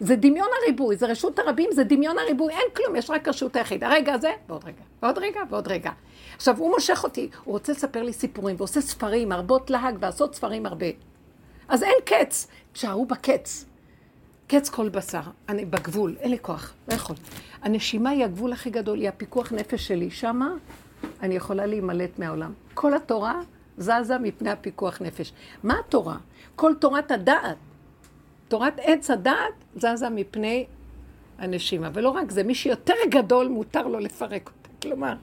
Speaker 1: זה דמיון הריבוי, זה רשות הרבים, זה דמיון הריבוי, אין כלום, יש רק רשות היחיד. הרגע הזה, ועוד רגע, ועוד רגע, ועוד רגע. עכשיו, הוא מושך אותי, הוא רוצה לספר לי סיפורים, ועושה ספרים, הרבות להג, ועשות ספרים הרבה. אז אין קץ, תשארו בקץ. קץ כל בשר, אני בגבול, אין לי כוח, לא יכול. הנשימה היא הגבול הכי גדול, היא הפיקוח נפש שלי. שמה אני יכולה להימלט מהעולם. כל התורה זזה מפני הפיקוח נפש. מה התורה? כל תורת הדעת. תורת עץ הדעת זזה מפני הנשימה. ולא רק זה, מי שיותר גדול מותר לו לפרק אותה. כלומר,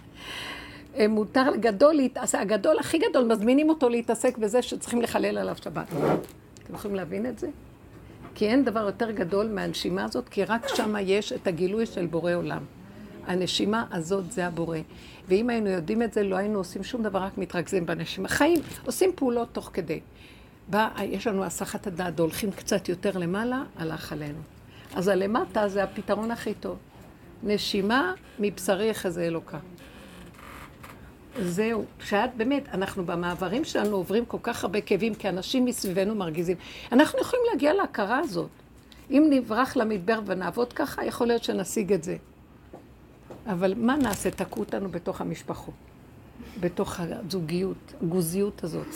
Speaker 1: אה, מותר גדול להתעסק, הגדול הכי גדול, מזמינים אותו להתעסק בזה שצריכים לחלל עליו שבת. אתם יכולים להבין את זה? כי אין דבר יותר גדול מהנשימה הזאת, כי רק שם יש את הגילוי של בורא עולם. הנשימה הזאת זה הבורא. ואם היינו יודעים את זה, לא היינו עושים שום דבר, רק מתרכזים בנשימה. חיים, עושים פעולות תוך כדי. בא, יש לנו הסחת הדעת, הולכים קצת יותר למעלה, הלך עלינו. אז הלמטה זה הפתרון הכי טוב. נשימה מבשרי יחזה אלוקה. זהו, שאת באמת, אנחנו במעברים שלנו עוברים כל כך הרבה כאבים, כי אנשים מסביבנו מרגיזים. אנחנו יכולים להגיע להכרה הזאת. אם נברח למדבר ונעבוד ככה, יכול להיות שנשיג את זה. אבל מה נעשה? תקעו אותנו בתוך המשפחות, בתוך הזוגיות, הגוזיות הזאת,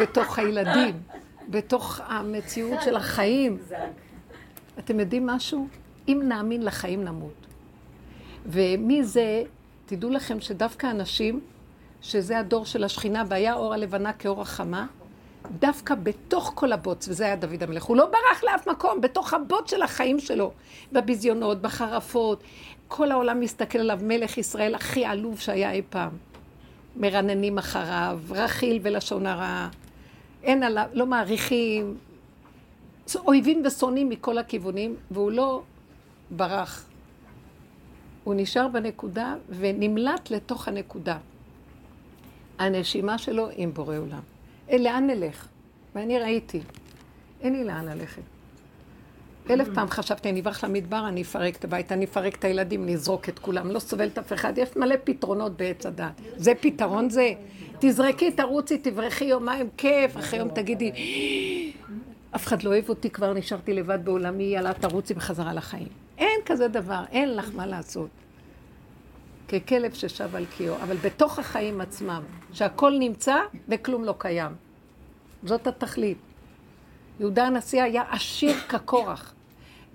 Speaker 1: בתוך הילדים, בתוך המציאות של החיים. אתם יודעים משהו? אם נאמין לחיים נמות. ומי זה, תדעו לכם שדווקא אנשים, שזה הדור של השכינה, והיה אור הלבנה כאור החמה, דווקא בתוך כל הבוץ, וזה היה דוד המלך, הוא לא ברח לאף מקום, בתוך הבוץ של החיים שלו, בביזיונות, בחרפות, כל העולם מסתכל עליו, מלך ישראל הכי עלוב שהיה אי פעם. מרננים אחריו, רכיל ולשון הרע, אין עליו, לא מעריכים, אויבים ושונאים מכל הכיוונים, והוא לא ברח. הוא נשאר בנקודה ונמלט לתוך הנקודה. הנשימה שלו עם בורא עולם. אה, לאן נלך? ואני ראיתי, אין לי לאן ללכת. אלף פעם חשבתי, אני אברח למדבר, אני אפרק את הבית, אני אפרק את הילדים, אני אזרוק את כולם, לא סובלת אף אחד. יש מלא פתרונות בעץ הדת. זה פתרון זה? תזרקי, תרוצי, תברכי יומיים, כיף, אחרי יום תגידי, אף אחד לא אוהב אותי, כבר נשארתי לבד בעולמי, יאללה, תרוצי בחזרה לחיים. אין כזה דבר, אין לך מה לעשות. ככלב ששב על קיאו, אבל בתוך החיים עצמם, שהכל נמצא וכלום לא קיים. זאת התכלית. יהודה הנשיא היה עשיר כקורח,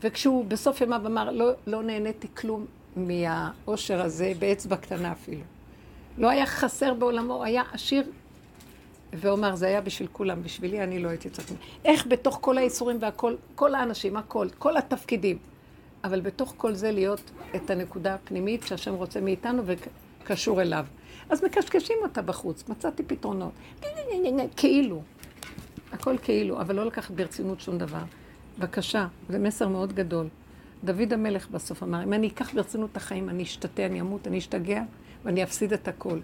Speaker 1: וכשהוא בסוף ימיו אמר, לא, לא נהניתי כלום מהאושר הזה, באצבע קטנה אפילו. לא היה חסר בעולמו, היה עשיר, ואומר, זה היה בשביל כולם, בשבילי אני לא הייתי צריך... איך בתוך כל האיסורים והכל, כל האנשים, הכל, כל התפקידים, אבל בתוך כל זה להיות את הנקודה הפנימית שהשם רוצה מאיתנו וקשור אליו. אז מקשקשים אותה בחוץ, מצאתי פתרונות. כאילו. הכל כאילו, אבל לא לקחת ברצינות שום דבר. בבקשה, זה מסר מאוד גדול. דוד המלך בסוף אמר, אם אני אקח ברצינות את החיים, אני אשתתה, אני אמות, אני אשתגע, ואני אפסיד את הכל.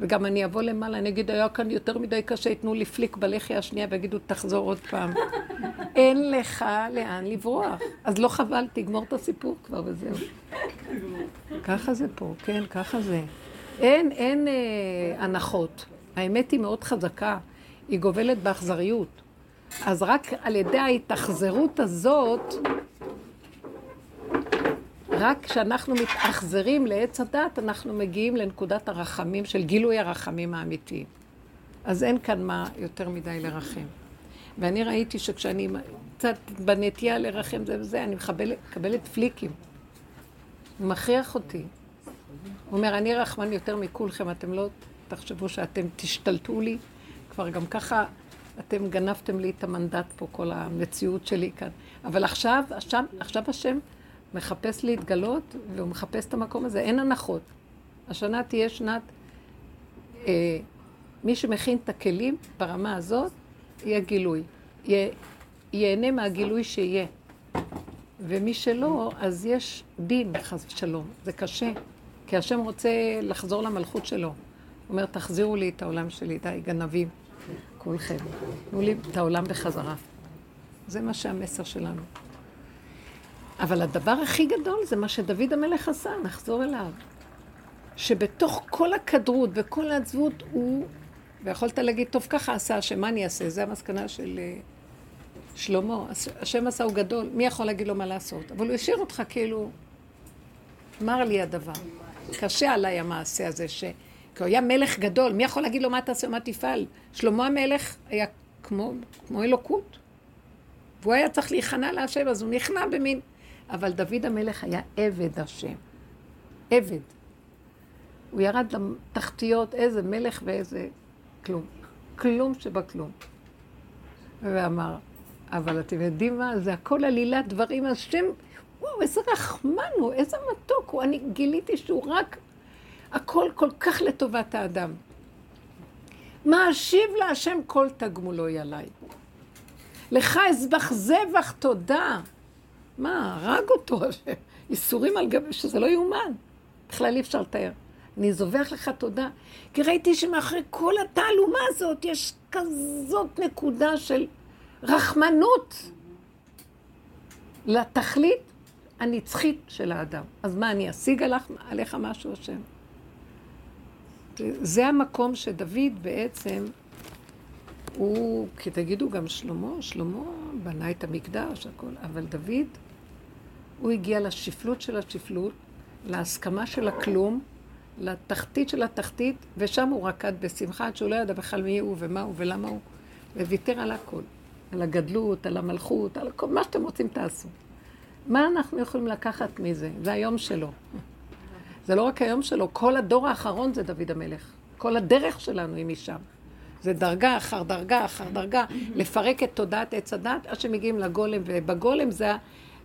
Speaker 1: וגם אני אבוא למעלה, אני אגיד, היה כאן יותר מדי קשה, ייתנו לי פליק בלחי השנייה ויגידו, תחזור עוד פעם. אין לך לאן לברוח. אז לא חבל, תגמור את הסיפור כבר וזהו. ככה זה פה, כן, ככה זה. אין, אין אה, הנחות. האמת היא מאוד חזקה, היא גובלת באכזריות. אז רק על ידי ההתאכזרות הזאת, רק כשאנחנו מתאכזרים לעץ הדת, אנחנו מגיעים לנקודת הרחמים של גילוי הרחמים האמיתיים. אז אין כאן מה יותר מדי לרחם. ואני ראיתי שכשאני קצת בנטייה לרחם זה וזה, אני מקבלת, מקבלת פליקים. הוא מכריח אותי. הוא אומר, אני רחמן יותר מכולכם, אתם לא תחשבו שאתם תשתלטו לי. כבר גם ככה אתם גנבתם לי את המנדט פה, כל המציאות שלי כאן. אבל עכשיו, עכשיו, עכשיו השם מחפש להתגלות, והוא מחפש את המקום הזה, אין הנחות. השנה תהיה שנת, אה, מי שמכין את הכלים ברמה הזאת, יהיה גילוי. יה, ייהנה מהגילוי שיהיה. ומי שלא, אז יש דין, חס ושלום. זה קשה, כי השם רוצה לחזור למלכות שלו. הוא אומר, תחזירו לי את העולם שלי, די, גנבים, כולכם. תנו לי את העולם בחזרה. זה מה שהמסר שלנו. אבל הדבר הכי גדול זה מה שדוד המלך עשה, נחזור אליו. שבתוך כל הכדרות וכל העצבות הוא, ויכולת להגיד, טוב, ככה עשה השם, מה אני אעשה? זה המסקנה של אה, שלמה. השם עשה הוא גדול, מי יכול להגיד לו מה לעשות? אבל הוא השאיר אותך כאילו, מר לי הדבר. קשה עליי המעשה הזה, ש... כי הוא היה מלך גדול, מי יכול להגיד לו מה תעשה ומה תפעל? שלמה המלך היה כמו, כמו אלוקות. והוא היה צריך להיכנע להשם, אז הוא נכנע במין... אבל דוד המלך היה עבד השם. עבד. הוא ירד לתחתיות, איזה מלך ואיזה כלום. כלום שבכלום. ואמר, אבל אתם יודעים מה? זה הכל עלילת דברים. השם, וואו, איזה רחמן הוא, איזה מתוק הוא. אני גיליתי שהוא רק, הכל כל כך לטובת האדם. מה אשיב להשם כל תגמולו עליי. לך אזבח זבח תודה. מה, הרג אותו, ייסורים על גבי, שזה לא יאומן. בכלל אי אפשר לתאר. אני זובח לך תודה, כי ראיתי שמאחורי כל התעלומה הזאת יש כזאת נקודה של רחמנות לתכלית הנצחית של האדם. אז מה, אני אשיג עליך, עליך משהו, השם? זה המקום שדוד בעצם, הוא, כי תגידו גם שלמה, שלמה בנה את המקדש, הכל, אבל דוד, הוא הגיע לשפלות של השפלות, להסכמה של הכלום, לתחתית של התחתית, ושם הוא רקד בשמחה, עד שהוא לא ידע בכלל מי הוא ומה הוא ולמה הוא, וויתר על הכל, על הגדלות, על המלכות, על הכל, מה שאתם רוצים תעשו. מה אנחנו יכולים לקחת מזה? זה היום שלו. זה לא רק היום שלו, כל הדור האחרון זה דוד המלך. כל הדרך שלנו היא משם. זה דרגה אחר דרגה אחר דרגה, לפרק את תודעת עץ הדת עד שמגיעים לגולם, ובגולם זה,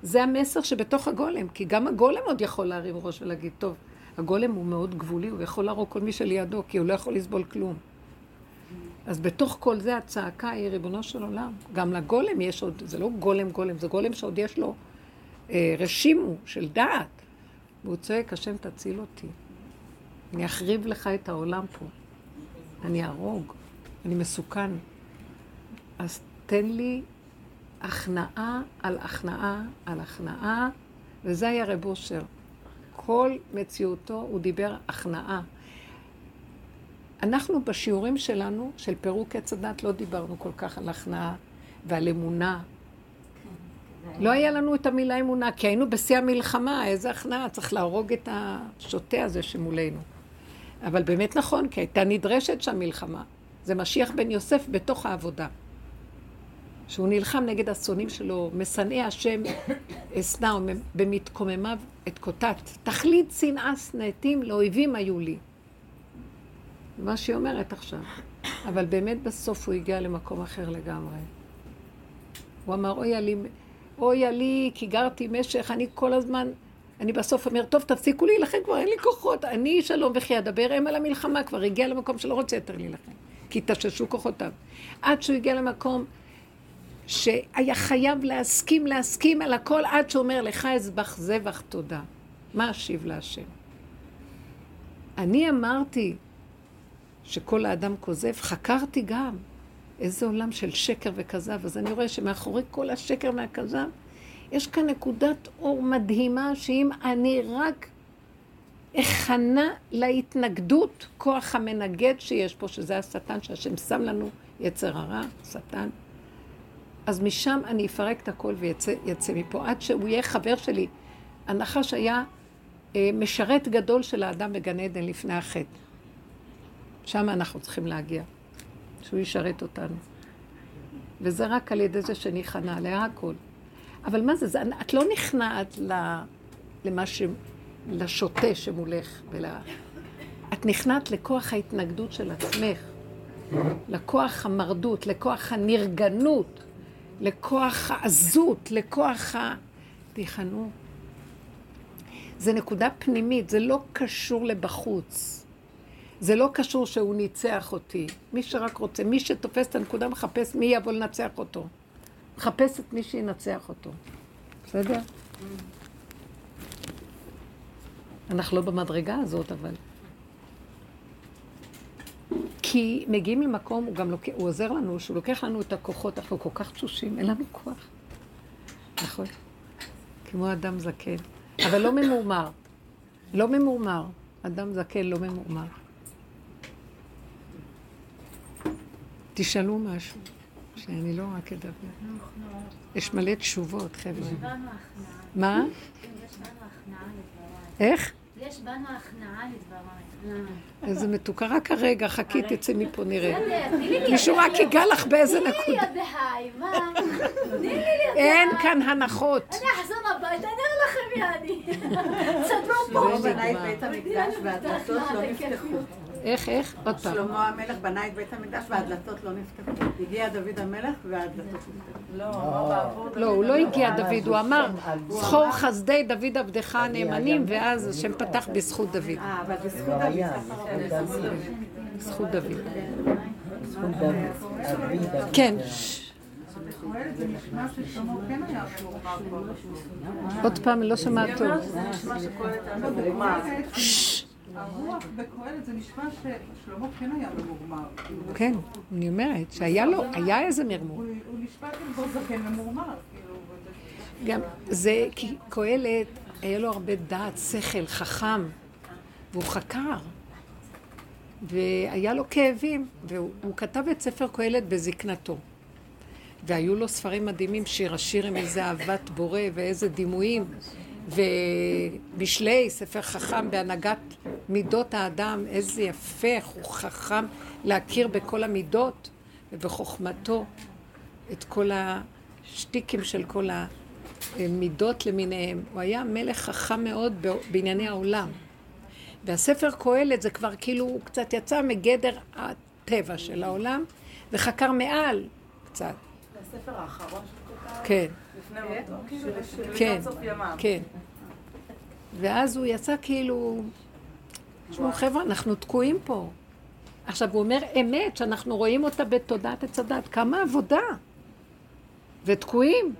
Speaker 1: זה המסר שבתוך הגולם, כי גם הגולם עוד יכול להרים ראש ולהגיד, טוב, הגולם הוא מאוד גבולי, הוא יכול להרוג כל מי שלידו, כי הוא לא יכול לסבול כלום. אז בתוך כל זה הצעקה היא ריבונו של עולם. גם לגולם יש עוד, זה לא גולם גולם, זה גולם שעוד יש לו אה, רשימו של דעת. והוא צועק, השם תציל אותי. אני אחריב לך את העולם פה. אני אהרוג. אני מסוכן. אז תן לי הכנעה על הכנעה על הכנעה, וזה היה רב אושר. כל מציאותו הוא דיבר הכנעה. אנחנו בשיעורים שלנו, של פירוק עץ הדת, לא דיברנו כל כך על הכנעה ועל אמונה. לא היה לנו את המילה אמונה, כי היינו בשיא המלחמה, איזה הכנעה, צריך להרוג את השוטה הזה שמולנו. אבל באמת נכון, כי הייתה נדרשת שם מלחמה. זה משיח בן יוסף בתוך העבודה. שהוא נלחם נגד השונאים שלו, משנאי השם אשנא במתקוממיו את קוטט. תכלית שנאה שנאתים לאויבים היו לי. מה שהיא אומרת עכשיו. אבל באמת בסוף הוא הגיע למקום אחר לגמרי. הוא אמר, אוי לי, אוי לי, כי גרתי משך, אני כל הזמן, אני בסוף אומר, טוב, תפסיקו להילחם כבר, אין לי כוחות, אני שלום וכי אדבר הם על המלחמה, כבר הגיע למקום שלא רוצה יותר להילחם, כי תששו כוחותיו. עד שהוא הגיע למקום שהיה חייב להסכים, להסכים על הכל, עד שהוא אומר, לך אזבח זבח תודה. מה אשיב להשם? אני אמרתי שכל האדם כוזב, חקרתי גם איזה עולם של שקר וכזב, אז אני רואה שמאחורי כל השקר והכזב, יש כאן נקודת אור מדהימה, שאם אני רק אכנה להתנגדות, כוח המנגד שיש פה, שזה השטן שהשם שם לנו, יצר הרע, שטן, אז משם אני אפרק את הכל ויצא מפה, עד שהוא יהיה חבר שלי. הנחש היה אה, משרת גדול של האדם בגן עדן לפני החטא. שם אנחנו צריכים להגיע, שהוא ישרת אותנו. וזה רק על ידי זה שניכנע להכל. אבל מה זה, זה את לא נכנעת למה ש... לשוטה שמולך, ול... את נכנעת לכוח ההתנגדות של עצמך, לכוח המרדות, לכוח הנרגנות. לכוח העזות, לכוח ה... תיכנו. זה נקודה פנימית, זה לא קשור לבחוץ. זה לא קשור שהוא ניצח אותי. מי שרק רוצה, מי שתופס את הנקודה מחפש מי יבוא לנצח אותו. מחפש את מי שינצח אותו. בסדר? אנחנו לא במדרגה הזאת, אבל... כי מגיעים למקום, הוא גם לוקח, הוא עוזר לנו, שהוא לוקח לנו את הכוחות, אנחנו כל כך תשושים, אין לנו כוח. נכון. כמו אדם זקן. אבל לא ממורמר. לא ממורמר. אדם זקן לא ממורמר. תשאלו משהו, שאני לא רק אדבר. יש מלא תשובות, חבר'ה. מה? איך?
Speaker 3: יש בנו הכנעה לדבריי.
Speaker 1: איזה מתוקה, רק הרגע, חכי, תצא מפה, נראה. מישהו רק ייגע לך באיזה נקודה. אין כאן הנחות.
Speaker 3: אני אחזור הביתה, אני אראה לכם מי אני. תסתדרו פה.
Speaker 4: שלמה בנה לא.
Speaker 1: איך, איך? עוד פעם.
Speaker 4: שלמה המלך בנה את בית המקדש והדלתות לא נפתחו. הגיע דוד המלך והדלתות נפתחו.
Speaker 1: לא, הוא לא הגיע דוד, הוא אמר, זכור חסדי דוד עבדך הנאמנים, ואז השם פתח בזכות דוד.
Speaker 4: אה, אבל בזכות דוד.
Speaker 1: זכות דוד. כן.
Speaker 4: כן
Speaker 1: עוד פעם, לא שמעת טוב.
Speaker 4: הרוח בקהלת זה נשמע ששלמה כן היה ממורמר.
Speaker 1: כן, אני אומרת שהיה לו, היה איזה מרמור.
Speaker 4: הוא נשמע כאילו בור זקן ממורמר. כאילו,
Speaker 1: גם זה, כי קהלת, היה לו הרבה דעת, שכל, חכם, והוא חקר. והיה לו כאבים, והוא הוא כתב את ספר קהלת בזקנתו. והיו לו ספרים מדהימים, שיר השיר עם איזה אהבת בורא ואיזה דימויים. ומשלי, ספר חכם בהנהגת מידות האדם, איזה יפה, איך הוא חכם להכיר בכל המידות ובחוכמתו את כל השטיקים של כל המידות למיניהם. הוא היה מלך חכם מאוד בענייני העולם. והספר קהלת זה כבר כאילו, הוא קצת יצא מגדר הטבע של העולם, וחקר מעל קצת.
Speaker 4: זה הספר האחרון שהוא כתב
Speaker 1: כן, כן,
Speaker 4: סוף ימיו.
Speaker 1: כן. ואז הוא יצא כאילו, תשמעו חבר'ה, אנחנו תקועים פה. עכשיו, הוא אומר אמת, שאנחנו רואים אותה בתודעת עץ הדת. כמה עבודה. ותקועים.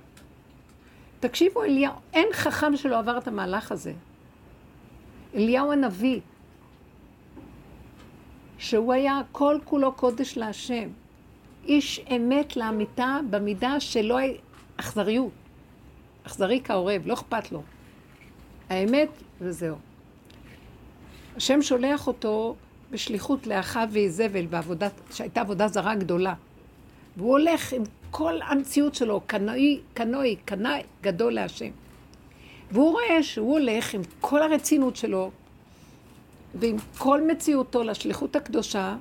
Speaker 1: תקשיבו, אליהו, אין חכם שלא עבר את המהלך הזה. אליהו הנביא, שהוא היה כל כולו קודש להשם. איש אמת לאמיתה במידה שלא היה אכזריות. אכזרי כעורב, לא אכפת לו. האמת, וזהו. השם שולח אותו בשליחות לאחיו ואיזבל, בעבודת, שהייתה עבודה זרה גדולה. והוא הולך עם כל המציאות שלו, קנאי, קנאי, קנאי גדול להשם. והוא רואה שהוא הולך עם כל הרצינות שלו ועם כל מציאותו לשליחות הקדושה,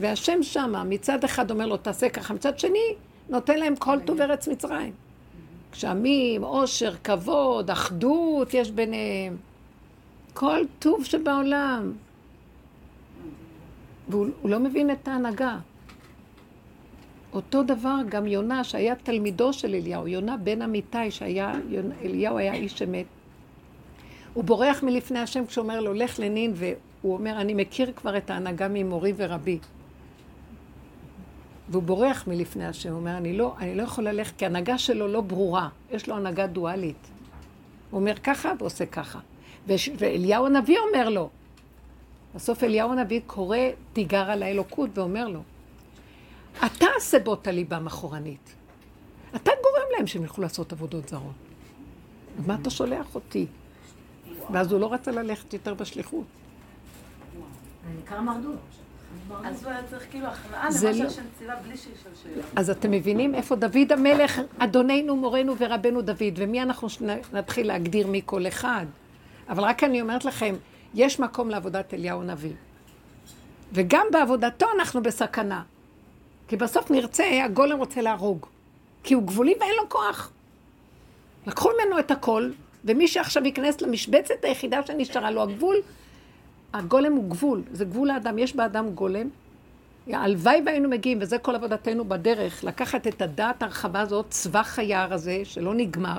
Speaker 1: והשם שמה מצד אחד אומר לו תעשה ככה, מצד שני נותן להם כל טוב ארץ מצרים. גשמים, עושר, כבוד, אחדות יש ביניהם. כל טוב שבעולם. והוא הוא לא מבין את ההנהגה. אותו דבר גם יונה, שהיה תלמידו של אליהו, יונה בן אמיתי, שהיה, יונה, אליהו היה איש אמת. הוא בורח מלפני השם כשהוא אומר לו, לך לנין, והוא אומר, אני מכיר כבר את ההנהגה ממורי ורבי. והוא בורח מלפני השם, הוא אומר, אני לא, אני לא יכול ללכת, כי ההנהגה שלו לא ברורה, יש לו הנהגה דואלית. הוא אומר ככה ועושה ככה. וש- ואליהו הנביא אומר לו, בסוף אליהו הנביא קורא תיגר על האלוקות ואומר לו, אתה הסיבות הליבם אחורנית. אתה גורם להם שהם ילכו לעשות עבודות זרות. אז מה אתה שולח אותי? ואז הוא לא רצה ללכת יותר בשליחות.
Speaker 3: נקרא מרדות.
Speaker 4: אז הוא היה צריך כאילו הכנעה למה
Speaker 1: לא-
Speaker 4: שהשם ציווה בלי שישאל שאלה.
Speaker 1: אז אתם מבינים איפה דוד המלך, אדוננו, מורנו ורבנו דוד, ומי אנחנו נתחיל להגדיר מי כל אחד. אבל רק אני אומרת לכם, יש מקום לעבודת אליהו הנביא. וגם בעבודתו אנחנו בסכנה. כי בסוף נרצה, הגולם רוצה להרוג. כי הוא גבולי ואין לו כוח. לקחו ממנו את הכל, ומי שעכשיו ייכנס למשבצת היחידה שנשארה לו, הגבול, הגולם הוא גבול, זה גבול האדם, יש באדם גולם, הלוואי והיינו מגיעים, וזה כל עבודתנו בדרך, לקחת את הדעת הרחבה הזאת, צבח היער הזה, שלא נגמר,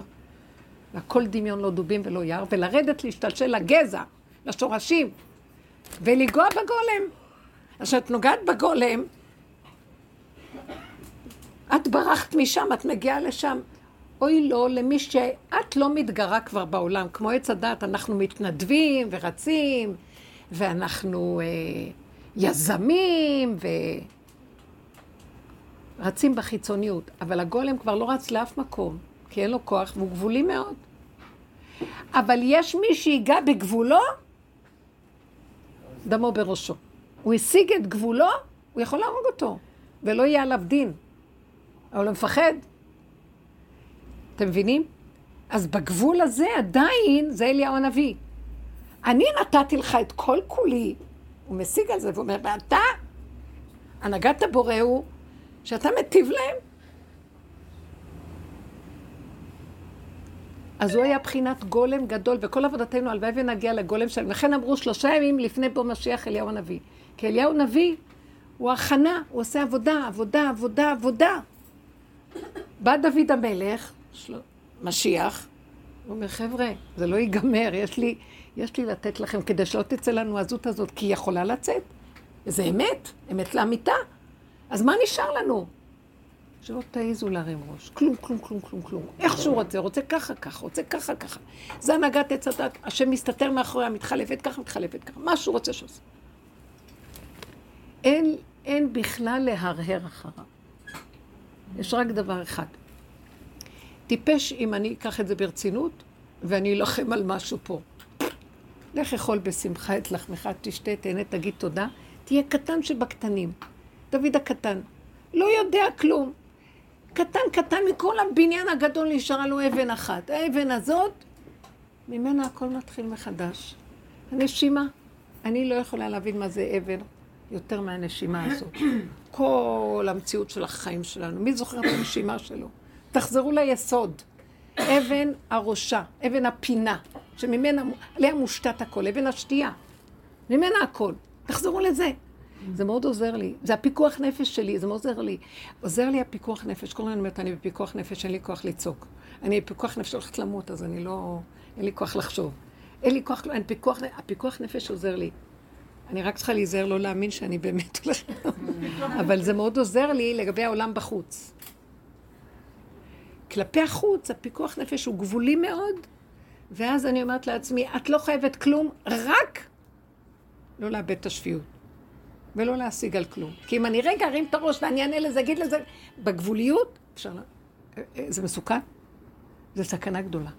Speaker 1: והכל דמיון לא דובים ולא יער, ולרדת להשתלשל לגזע, לשורשים, ולגוע בגולם. אז כשאת נוגעת בגולם, את ברחת משם, את מגיעה לשם. אוי לו למי שאת לא מתגרה כבר בעולם, כמו עץ הדת, אנחנו מתנדבים ורצים, ואנחנו אה, יזמים, ורצים בחיצוניות. אבל הגולם כבר לא רץ לאף מקום, כי אין לו כוח והוא גבולי מאוד. אבל יש מי שיגע בגבולו, דמו בראשו. הוא השיג את גבולו, הוא יכול להרוג אותו, ולא יהיה עליו דין. אבל הוא מפחד. אתם מבינים? אז בגבול הזה עדיין זה אליהו הנביא. אני נתתי לך את כל כולי, הוא משיג על זה ואומר, ואתה, הנהגת הבורא הוא שאתה מטיב להם. אז הוא היה בחינת גולם גדול, וכל עבודתנו, הלוואי ונגיע לגולם שלהם. לכן אמרו שלושה ימים לפני בוא משיח אליהו הנביא. כי אליהו הנביא הוא הכנה, הוא עושה עבודה, עבודה, עבודה, עבודה. בא דוד המלך. משיח, הוא אומר, חבר'ה, זה לא ייגמר, יש לי, יש לי לתת לכם כדי שלא תצא לנו הזות הזאת, כי היא יכולה לצאת. זה אמת, אמת לאמיתה. אז מה נשאר לנו? שלא תעיזו להרים ראש. כלום, כלום, כלום, כלום, כלום. איך שהוא רוצה, רוצה ככה, ככה, רוצה ככה, ככה. זה הנהגת עץ הדת, השם מסתתר מאחוריה, מתחלפת ככה, מתחלפת ככה. מה שהוא רוצה שעושה. אין, אין בכלל להרהר אחריו. יש רק דבר אחד. טיפש אם אני אקח את זה ברצינות, ואני אלחם על משהו פה. לך אכול בשמחה את לחמך, תשתה, תהנה, תגיד תודה. תהיה קטן שבקטנים. דוד הקטן. לא יודע כלום. קטן קטן מכל הבניין הגדול נשארה לו אבן אחת. האבן הזאת, ממנה הכל מתחיל מחדש. הנשימה, אני לא יכולה להבין מה זה אבן יותר מהנשימה הזאת. כל המציאות של החיים שלנו. מי זוכר את הנשימה שלו? תחזרו ליסוד. אבן הראשה, אבן הפינה, שממנה, עליה מושתת הכל, אבן השתייה. ממנה הכל. תחזרו לזה. זה מאוד עוזר לי. זה הפיקוח נפש שלי, זה מאוד עוזר לי. עוזר לי הפיקוח נפש. כל הזמן אומרת, אני בפיקוח נפש, אין לי כוח לצעוק. אני בפיקוח נפש הולכת למות, אז אני לא... אין לי כוח לחשוב. אין לי כוח, אין פיקוח, הפיקוח נפש עוזר לי. אני רק צריכה להיזהר לא להאמין שאני באמת הולכת. אבל זה מאוד עוזר לי לגבי העולם בחוץ. כלפי החוץ, הפיקוח נפש הוא גבולי מאוד, ואז אני אומרת לעצמי, את לא חייבת כלום, רק לא לאבד את השפיות. ולא להשיג על כלום. כי אם אני רגע ארים את הראש ואני אענה לזה, אגיד לזה, בגבוליות, אפשר, לה... אה, אה, זה מסוכן, זה סכנה גדולה.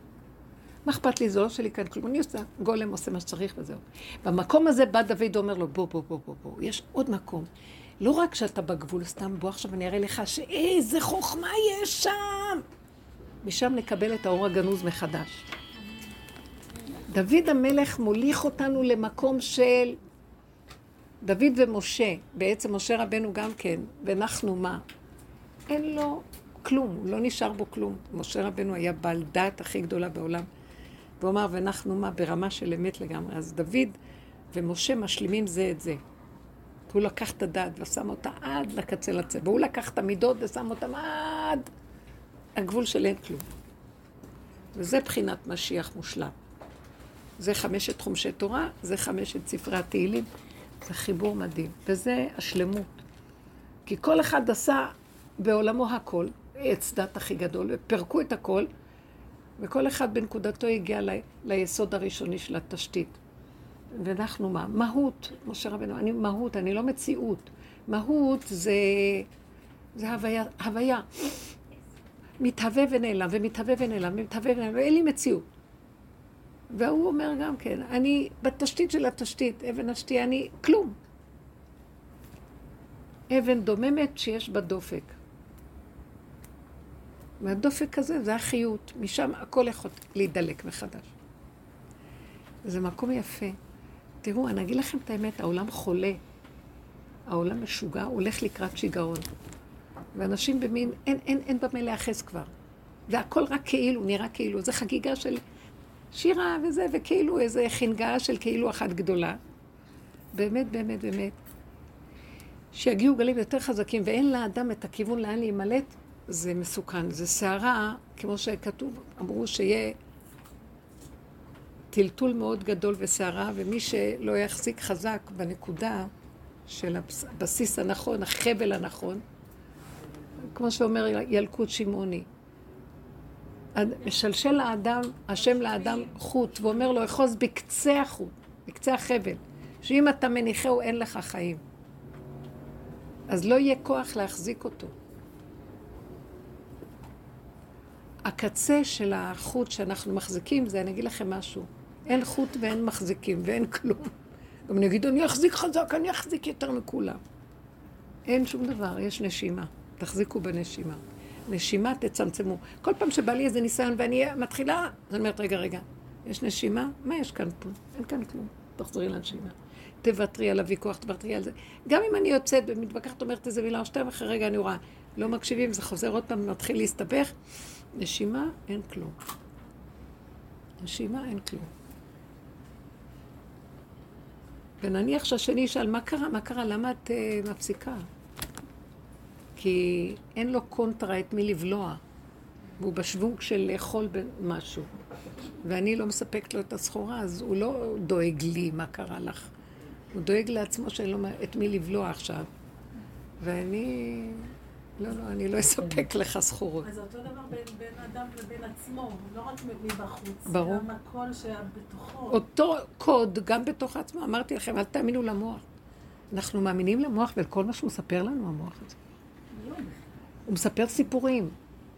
Speaker 1: מה אכפת לי? זה לא שלי כאן כלום. אני עושה, גולם עושה מה שצריך וזהו. במקום הזה בא דוד ואומר לו, בוא, בוא, בוא, בוא, בוא, יש עוד מקום. לא רק שאתה בגבול, סתם בוא עכשיו אני אראה לך שאיזה חוכמה יש שם. משם נקבל את האור הגנוז מחדש. דוד המלך מוליך אותנו למקום של דוד ומשה, בעצם משה רבנו גם כן, ואנחנו מה? אין לו כלום, לא נשאר בו כלום. משה רבנו היה בעל דעת הכי גדולה בעולם. והוא אמר, ואנחנו מה? ברמה של אמת לגמרי. אז דוד ומשה משלימים זה את זה. הוא לקח את הדעת ושם אותה עד לקצה לצבע. והוא לקח את המידות ושם אותם עד הגבול של אין כלום. וזה בחינת משיח מושלם. זה חמשת חומשי תורה, זה חמשת ספרי התהילים. זה חיבור מדהים, וזה השלמות. כי כל אחד עשה בעולמו הכל, עץ דת הכי גדול, ופרקו את הכל, וכל אחד בנקודתו הגיע ל, ליסוד הראשוני של התשתית. ואנחנו מה? מהות, משה רבנו, אני מהות, אני לא מציאות. מהות זה, זה הוויה, הוויה. מתהווה ונעלם, ומתהווה ונעלם, ומתהווה ונעלם, ואין לי מציאות. והוא אומר גם כן, אני בתשתית של התשתית, אבן השתייה, אני כלום. אבן דוממת שיש בה דופק. והדופק הזה זה החיות, משם הכל יכול להידלק מחדש. זה מקום יפה. תראו, אני אגיד לכם את האמת, העולם חולה. העולם משוגע, הולך לקראת שיגעון. ואנשים במין, אין, אין, אין במה להיאחז כבר. זה הכל רק כאילו, נראה כאילו. זה חגיגה של שירה וזה, וכאילו איזה חנגה של כאילו אחת גדולה. באמת, באמת, באמת. שיגיעו גלים יותר חזקים ואין לאדם את הכיוון לאן להימלט, זה מסוכן. זה סערה, כמו שכתוב, אמרו שיהיה טלטול מאוד גדול וסערה, ומי שלא יחזיק חזק בנקודה של הבסיס הנכון, החבל הנכון, כמו שאומר ילקוט שמעוני, משלשל לאדם, השם לאדם חוט, ואומר לו, אחוז בקצה החוט, בקצה החבל, שאם אתה מניחהו אין לך חיים. אז לא יהיה כוח להחזיק אותו. הקצה של החוט שאנחנו מחזיקים זה, אני אגיד לכם משהו, אין חוט ואין מחזיקים ואין כלום. גם אני אגיד, אני אחזיק חזק, אני אחזיק יותר מכולם. אין שום דבר, יש נשימה. תחזיקו בנשימה. נשימה תצמצמו. כל פעם שבא לי איזה ניסיון ואני מתחילה, אז אני אומרת, רגע, רגע, יש נשימה? מה יש כאן פה? אין כאן כלום. תחזרי לנשימה. תוותרי על הוויכוח, תוותרי על זה. גם אם אני יוצאת ומתווכחת, אומרת איזה מילה או שתיים, אחרי רגע אני רואה, לא מקשיבים, זה חוזר עוד פעם, מתחיל להסתבך. נשימה, אין כלום. נשימה, אין כלום. ונניח שהשני ישאל, מה קרה? מה קרה? למה את uh, מפסיקה? כי אין לו קונטרה את מי לבלוע, והוא בשוונג של לאכול משהו, ואני לא מספקת לו את הסחורה, אז הוא לא דואג לי מה קרה לך. הוא דואג לעצמו שאין לו את מי לבלוע עכשיו. ואני לא, לא, אני לא אספק לך סחורות.
Speaker 5: אז אותו דבר בין, בין אדם לבין עצמו, לא רק מבחוץ.
Speaker 1: ברור.
Speaker 5: גם הקול שבתוכו.
Speaker 1: אותו קוד גם בתוך עצמו, אמרתי לכם, אל תאמינו למוח. אנחנו מאמינים למוח ולכל מה שהוא מספר לנו, המוח הזה. הוא מספר סיפורים,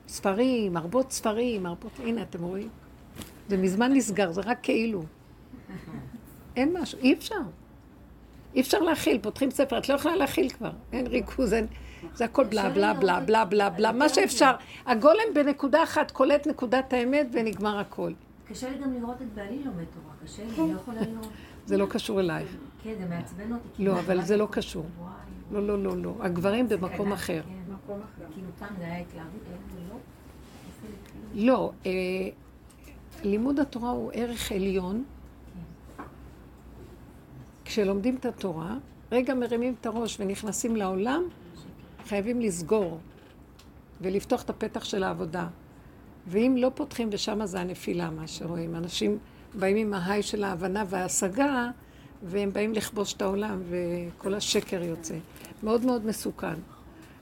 Speaker 1: ספרים, הרבות ספרים, הרבות... הנה, אתם רואים? זה מזמן נסגר, זה רק כאילו. אין משהו, אי אפשר. אי אפשר להכיל, פותחים ספר, את לא יכולה להכיל כבר, אין ריכוז, אין... זה הכל בלה בלה בלה בלה בלה בלה, מה שאפשר. הגולם בנקודה אחת קולט נקודת האמת ונגמר הכל.
Speaker 3: קשה לי גם לראות את בעלי לומד תורה, קשה לי, אני לא יכולה לראות.
Speaker 1: זה לא קשור אלייך.
Speaker 3: כן, זה מעצבן אותי.
Speaker 1: לא, אבל זה לא? קשור. לא, לא, לא, לא. הגברים במקום אחר.
Speaker 3: כן.
Speaker 4: אחר.
Speaker 3: כאילו פעם זה היה התלהבות, היום זה לא.
Speaker 1: לא, אה, לימוד התורה הוא ערך עליון. כשלומדים את התורה, רגע מרימים את הראש ונכנסים לעולם, חייבים לסגור ולפתוח את הפתח של העבודה. ואם לא פותחים, ושם זה הנפילה, מה שרואים. אנשים באים עם ההיי של ההבנה וההשגה, והם באים לכבוש את העולם, וכל השקר יוצא. מאוד מאוד מסוכן.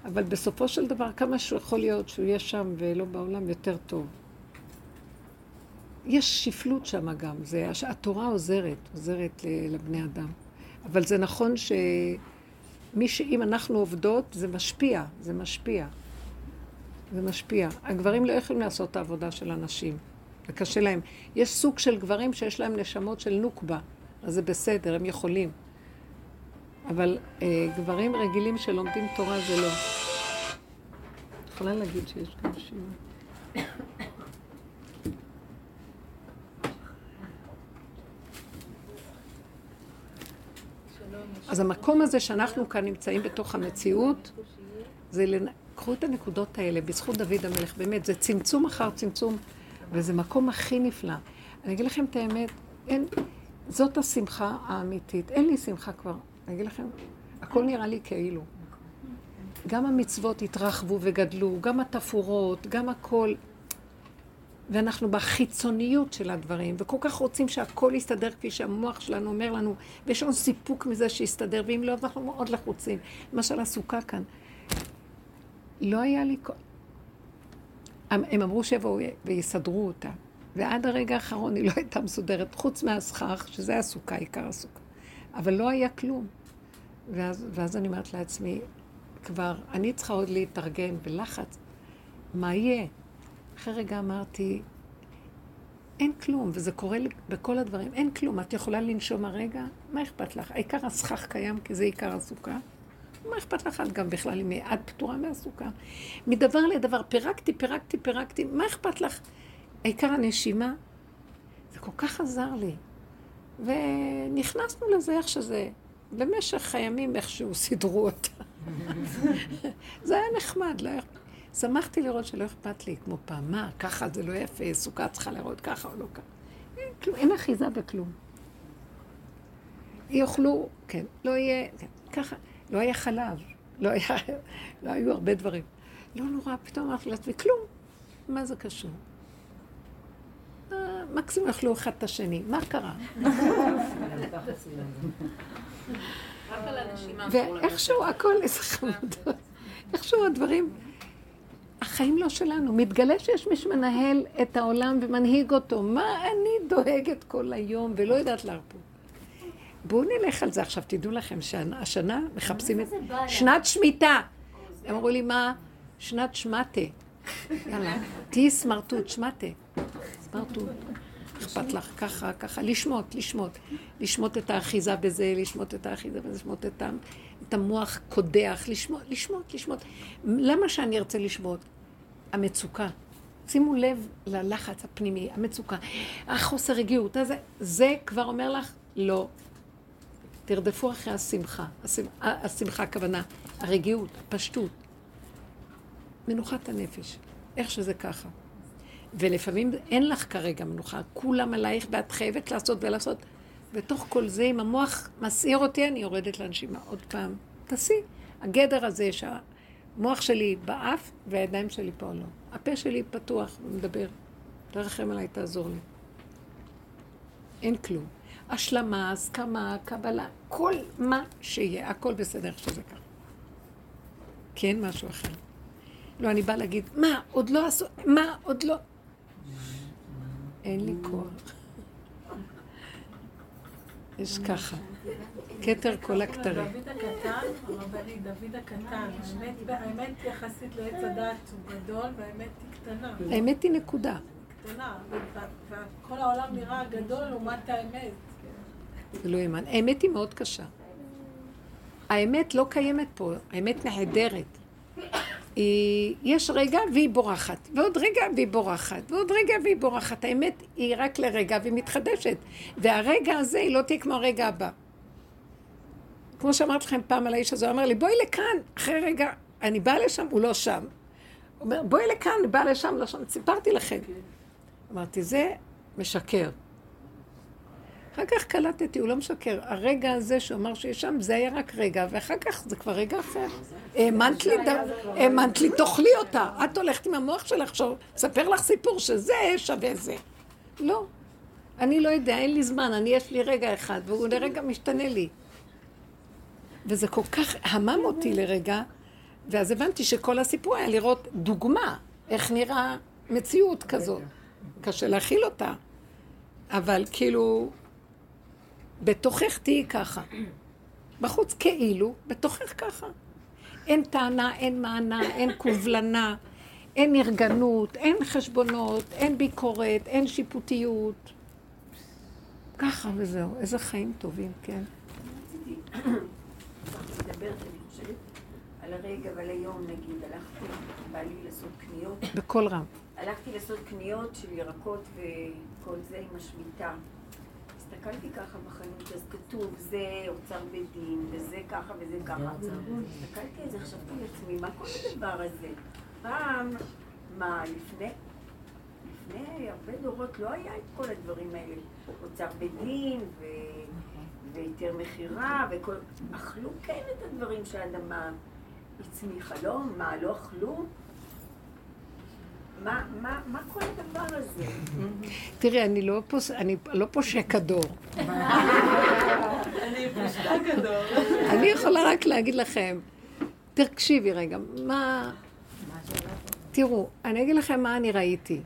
Speaker 1: אבל בסופו של דבר, כמה שהוא יכול להיות שהוא יהיה שם ולא בעולם, יותר טוב. יש שפלות שם גם, זה, התורה עוזרת, עוזרת לבני אדם. אבל זה נכון שמי שאם אנחנו עובדות, זה משפיע, זה משפיע. זה משפיע. הגברים לא יכולים לעשות את העבודה של הנשים, זה קשה להם. יש סוג של גברים שיש להם נשמות של נוקבה, אז זה בסדר, הם יכולים. אבל אה, גברים רגילים שלומדים תורה זה לא. יכולה להגיד שיש גם שיעור. אז המקום הזה שאנחנו כאן נמצאים בתוך המציאות, זה, לנ... קחו את הנקודות האלה, בזכות דוד המלך, באמת, זה צמצום אחר צמצום, וזה מקום הכי נפלא. אני אגיד לכם את האמת, אין, זאת השמחה האמיתית. אין לי שמחה כבר. אני אגיד לכם, הכל נראה לי כאילו. גם המצוות התרחבו וגדלו, גם התפאורות, גם הכל. ואנחנו בחיצוניות של הדברים, וכל כך רוצים שהכל יסתדר כפי שהמוח שלנו אומר לנו, ויש לנו סיפוק מזה שיסתדר, ואם לא, אז אנחנו מאוד לחוצים. למשל הסוכה כאן. לא היה לי... הם אמרו שיבואו ויסדרו אותה, ועד הרגע האחרון היא לא הייתה מסודרת, חוץ מהסכך, שזה הסוכה, עיקר הסוכה. אבל לא היה כלום. ואז, ואז אני אומרת לעצמי, כבר, אני צריכה עוד להתארגן בלחץ, מה יהיה? אחרי רגע אמרתי, אין כלום, וזה קורה בכל הדברים, אין כלום. את יכולה לנשום הרגע? מה אכפת לך? העיקר הסכך קיים, כי זה עיקר הסוכה. מה אכפת לך? את גם בכלל, אם את פטורה מהסוכה. מדבר לדבר, פירקתי, פירקתי, פירקתי, מה אכפת לך? העיקר הנשימה, זה כל כך עזר לי. ונכנסנו לזה איך שזה. במשך הימים איכשהו סידרו אותה. זה היה נחמד, לא. שמחתי לראות שלא אכפת לי, כמו פעם, מה, ככה זה לא יפה, סוכה צריכה לראות ככה או לא ככה. אין, כלום, אין אחיזה בכלום. יאכלו, כן, לא יהיה, כן, ככה, לא היה חלב, לא היה, לא היו הרבה דברים. לא נורא, פתאום אמרתי לעצמי, כלום, מה זה קשור? מקסימום יאכלו אחד את השני, מה קרה? ואיכשהו הכל איזה חמודות. איכשהו הדברים, החיים לא שלנו. מתגלה שיש מי שמנהל את העולם ומנהיג אותו. מה אני דואגת כל היום ולא יודעת להרפות? בואו נלך על זה עכשיו, תדעו לכם שהשנה מחפשים את... שנת שמיטה. הם אמרו לי, מה? שנת שמטה. יאללה, תהיי סמרטוט, שמטה. סמרטוט. אכפת לך ככה, ככה, לשמוט, לשמוט. לשמוט את האחיזה בזה, לשמוט את האחיזה בזה, לשמוט את, ה- את המוח קודח, לשמוט, לשמוט, לשמוט. למה שאני ארצה לשמוט? המצוקה. שימו לב ללחץ הפנימי, המצוקה, החוסר רגיעות, הזה, זה כבר אומר לך, לא. תרדפו אחרי השמחה. השמחה, השמחה הכוונה, הרגיעות, הפשטות. מנוחת הנפש, איך שזה ככה. ולפעמים אין לך כרגע מנוחה, כולם עלייך ואת חייבת לעשות ולעשות. בתוך כל זה, אם המוח מסעיר אותי, אני יורדת לנשימה עוד פעם. תעשי. הגדר הזה שהמוח שלי באף והידיים שלי פה לא. הפה שלי פתוח ומדבר. תרחם עליי, תעזור לי. אין כלום. השלמה, הסכמה, קבלה, כל מה שיהיה, הכל בסדר שזה ככה. כי אין משהו אחר. לא, אני באה להגיד, מה, עוד לא עשו, מה, עוד לא... אין לי כוח. יש ככה. כתר כל הכתרים.
Speaker 5: דוד הקטן, הרבני, דוד הקטן, האמת- יחסית לעץ הדעת הוא גדול, והאמת היא קטנה.
Speaker 1: האמת היא נקודה.
Speaker 5: קטנה, וכל העולם נראה גדול לעומת האמת.
Speaker 1: זה לא יאמן. האמת היא מאוד קשה. האמת לא קיימת פה, האמת נהדרת. יש רגע והיא בורחת, ועוד רגע והיא בורחת, ועוד רגע והיא בורחת. האמת היא רק לרגע והיא מתחדשת. והרגע הזה היא לא תהיה כמו הרגע הבא. כמו שאמרתי לכם פעם על האיש הזה, הוא אמר לי, בואי לכאן, אחרי רגע, אני באה לשם, הוא לא שם. הוא אומר, בואי לכאן, אני באה לשם, לא שם. סיפרתי לכם. אמרתי, זה משקר. אחר כך קלטתי, הוא לא משקר. הרגע הזה שהוא אמר שיש שם, זה היה רק רגע, ואחר כך זה כבר רגע אחר. האמנת לי, האמנת לי, תאכלי אותה. את הולכת עם המוח שלך, ספר לך סיפור שזה שווה זה. לא. אני לא יודע, אין לי זמן, אני יש לי רגע אחד, והוא לרגע משתנה לי. וזה כל כך המם אותי לרגע, ואז הבנתי שכל הסיפור היה לראות דוגמה, איך נראה מציאות כזאת. קשה להכיל אותה. אבל כאילו, בתוכך תהיי ככה. בחוץ כאילו, בתוכך ככה. אין טענה, אין מענה, אין קובלנה, אין נרגנות, אין חשבונות, אין ביקורת, אין שיפוטיות. ככה וזהו. איזה חיים טובים, כן.
Speaker 6: על הרגע ועל היום, נגיד, הלכתי, בא לי לעשות קניות,
Speaker 1: בקול רם.
Speaker 6: הלכתי לעשות קניות של ירקות וכל זה עם השמיטה. הסתכלתי ככה בחנות, אז כתוב, זה אוצר בית דין, וזה ככה וזה ככה. הסתכלתי על זה, חשבתי לעצמי, מה כל הדבר הזה? פעם, מה, לפני, לפני הרבה דורות לא היה את כל הדברים האלה. אוצר בית דין, ו... והיתר מכירה, וכל... אכלו כן את הדברים שהאדמה הצמיחה, לא? מה, לא אכלו? מה, מה, מה כל הדבר הזה?
Speaker 1: תראי, אני לא, פוס... אני לא פושק הדור. אני יכולה רק להגיד לכם, תקשיבי רגע, מה... תראו, אני אגיד לכם מה אני ראיתי.